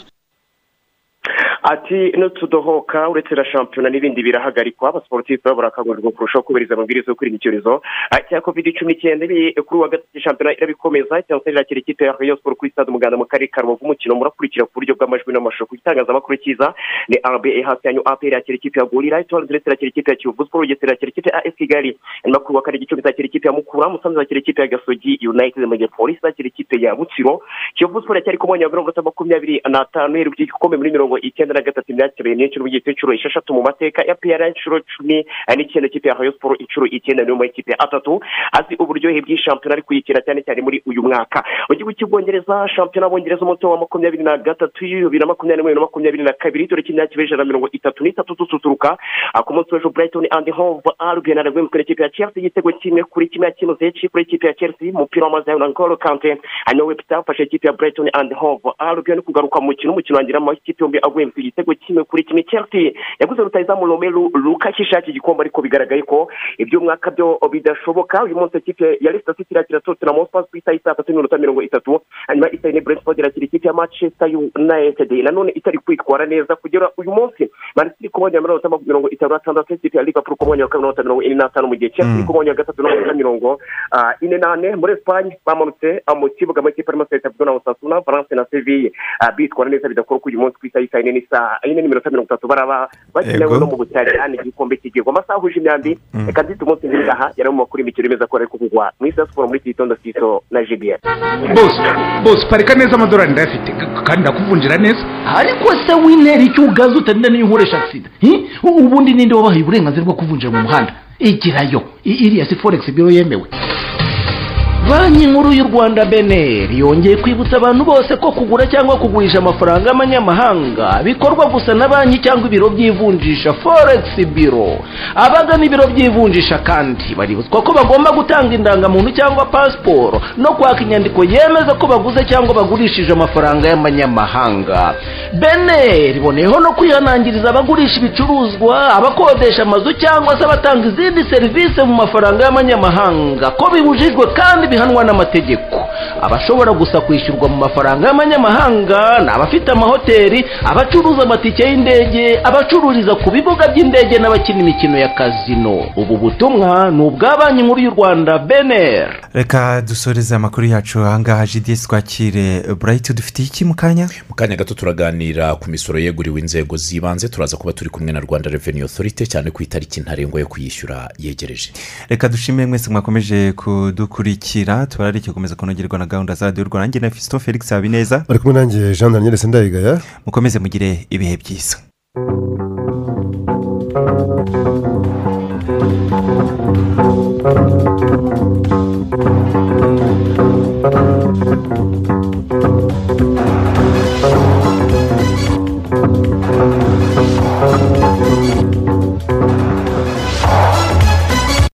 Ati nutudohoka uretse na shampiyona n'ibindi birahagarikwa abasiporutifu babo barakangurirwa kurushaho kubahiriza amabwiriza yo kwirinda icyorezo. Cya covid cumi n'icyenda kuri wa gatatu shampiyona irabikomeza cyangwa se irakira ikipe ya rayon sport kuri stade umuganda mu karere ka rubavu. Umukino murakurikira ku buryo bw'amajwi n'amashusho. Ku gitangazamakuru cyiza ni rba hasi yanyu apr irakira ikipe ya gorira etoile ndetse irakira ikipe ya kiyovu sport urugero irakira ikipe ya as kigali hanyuma kuri wa kane gicumbi irakira ikipe ya mukura musanze irakira ikipe ya gasogi united gihe polisi irakira ikipe ya butsiro kiyovu sport iracyari ku mwanya wa mirongo itatu makumyabiri n'atanu iheruka igikombe muri mirongo icyenda na gatatu imyakirere n'inshuro mu gihe cy'inshuro esheshatu mu mateka ya pr inshuro cumi. N'icyenda ikipe ya rayon sport inshuro icyenda niyo mu ikipe atatu. Azi uburyohe bw'ishampiyona ari kuyikira cyane cyane muri uyu mwaka. Mu gihugu cy'ubwongereza shampiyona y'abongereza umuto wa makumyabiri na gatatu bibiri na makumyabiri n'umwe na makumyabiri na kabiri dore cy'imyaka ijana na mirongo itatu n'itatu dususuruka ku munsi w'ejo brighton and hove albion aragwemukira ikipe ya chelsea igitego kimwe kuri kimwe yakinuze kuri ikipe ya chelsea umupira w'amazi na ngolo kante. Hanyuma wepita afashe ikipe ya brighton and hove albion kugaruka mu mukino umukino wangira mu ikipe yombi agwemukira igitego kimwe kuri kimwe. Chelsea yaguze rutayizamu romelu lukaku ishaka igikombe ariko bigaragaye ko iby'umwaka byo bidashoboka. Uyu munsi ikipe ya leicester city irakira tottenham hotspur ku isaha saa tatu n'iminota mirongo itatu. Hanyuma isaha ine brentford irakira ikipe ya manchester united. Nanone itari kwitwara neza kugera uyu munsi. Man city ku mwanya wa mirongo itanu n'atandatu ikipe ya liverpool ku mwanya wa kabiri n'amanota mirongo ine n'atanu mu gihe chelsea ku mwanya wa gatatu n'amanota mirongo ah, ine n'ane muri esipanye bamanutse ah, mu kibuga mu ikipe arimo seta na osasuna valence na seville Ah, bitwara neza bidakora ko uyu munsi ku isaha y'isaha ine n'isaha. Saa yine n'iminota mirongo itatu baraba bakenewe no mu butaliyani igikombe cy'igihugu amasaha ahuje imyambi Mm. reka nzite umunsi ngaha yari mu makuru y'imikino imeze ko ari kuvugwa. Mu isi ya siporo muri iki gitondo sito na jibiyeri. Bose bose parika neza amadorari ndayafite. Kandi ndakuvunjira neza. Ariko se wintera icyo ugaze utarinda niyo ukoresha agisida hi? ubundi ninde wabahaye uburenganzira bwo kuvunjira mu muhanda? Igirayo. Iriya si foregisi biro yemewe. Banki nkuru y'u rwanda beneri yongeye kwibutsa abantu bose ko kugura cyangwa kugurisha amafaranga y'amanyamahanga bikorwa gusa na banki cyangwa ibiro by'ivunjisha foregisi biro abagana ibiro by'ivunjisha kandi baributswa ko bagomba gutanga indangamuntu cyangwa pasiporo no kwaka inyandiko yemeza ko baguze cyangwa bagurishije amafaranga y'amanyamahanga. Beneri iboneyeho no kwihanangiriza abagurisha ibicuruzwa abakodesha amazu cyangwa se abatanga izindi serivisi mu mafaranga y'amanyamahanga. Ko bibujijwe kandi bihanwa n'amategeko. Abashobora gusa kwishyurwa mu mafaranga y'amanyamahanga ni abafite amahoteli abacuruza amatike y'indege abacururiza ku bibuga by'indege n'abakina imikino ya kazino ubu butumwa ni ubwa banki nkuru y'u rwanda beneri reka dusoreze amakuru yacu. Ahangaha jidiyesi twakire burayiti dufitiye iki mu kanya? Mu kanya gato turaganira ku misoro yeguriwe inzego z'ibanze. Turaza kuba turi kumwe na rwanda reveni otorite cyane ku itariki ntarengwa yo kuyishyura yegereje. Reka dushimire mwese mwakomeje kudukurikira. kudukurikira turareke gukomeza kunogerwa na gahunda za radiyo rwanda nange na fisito felix habineza. Bari kumwe nange jean daniel sendayigaya. Mukomeze mugire ibihe byiza.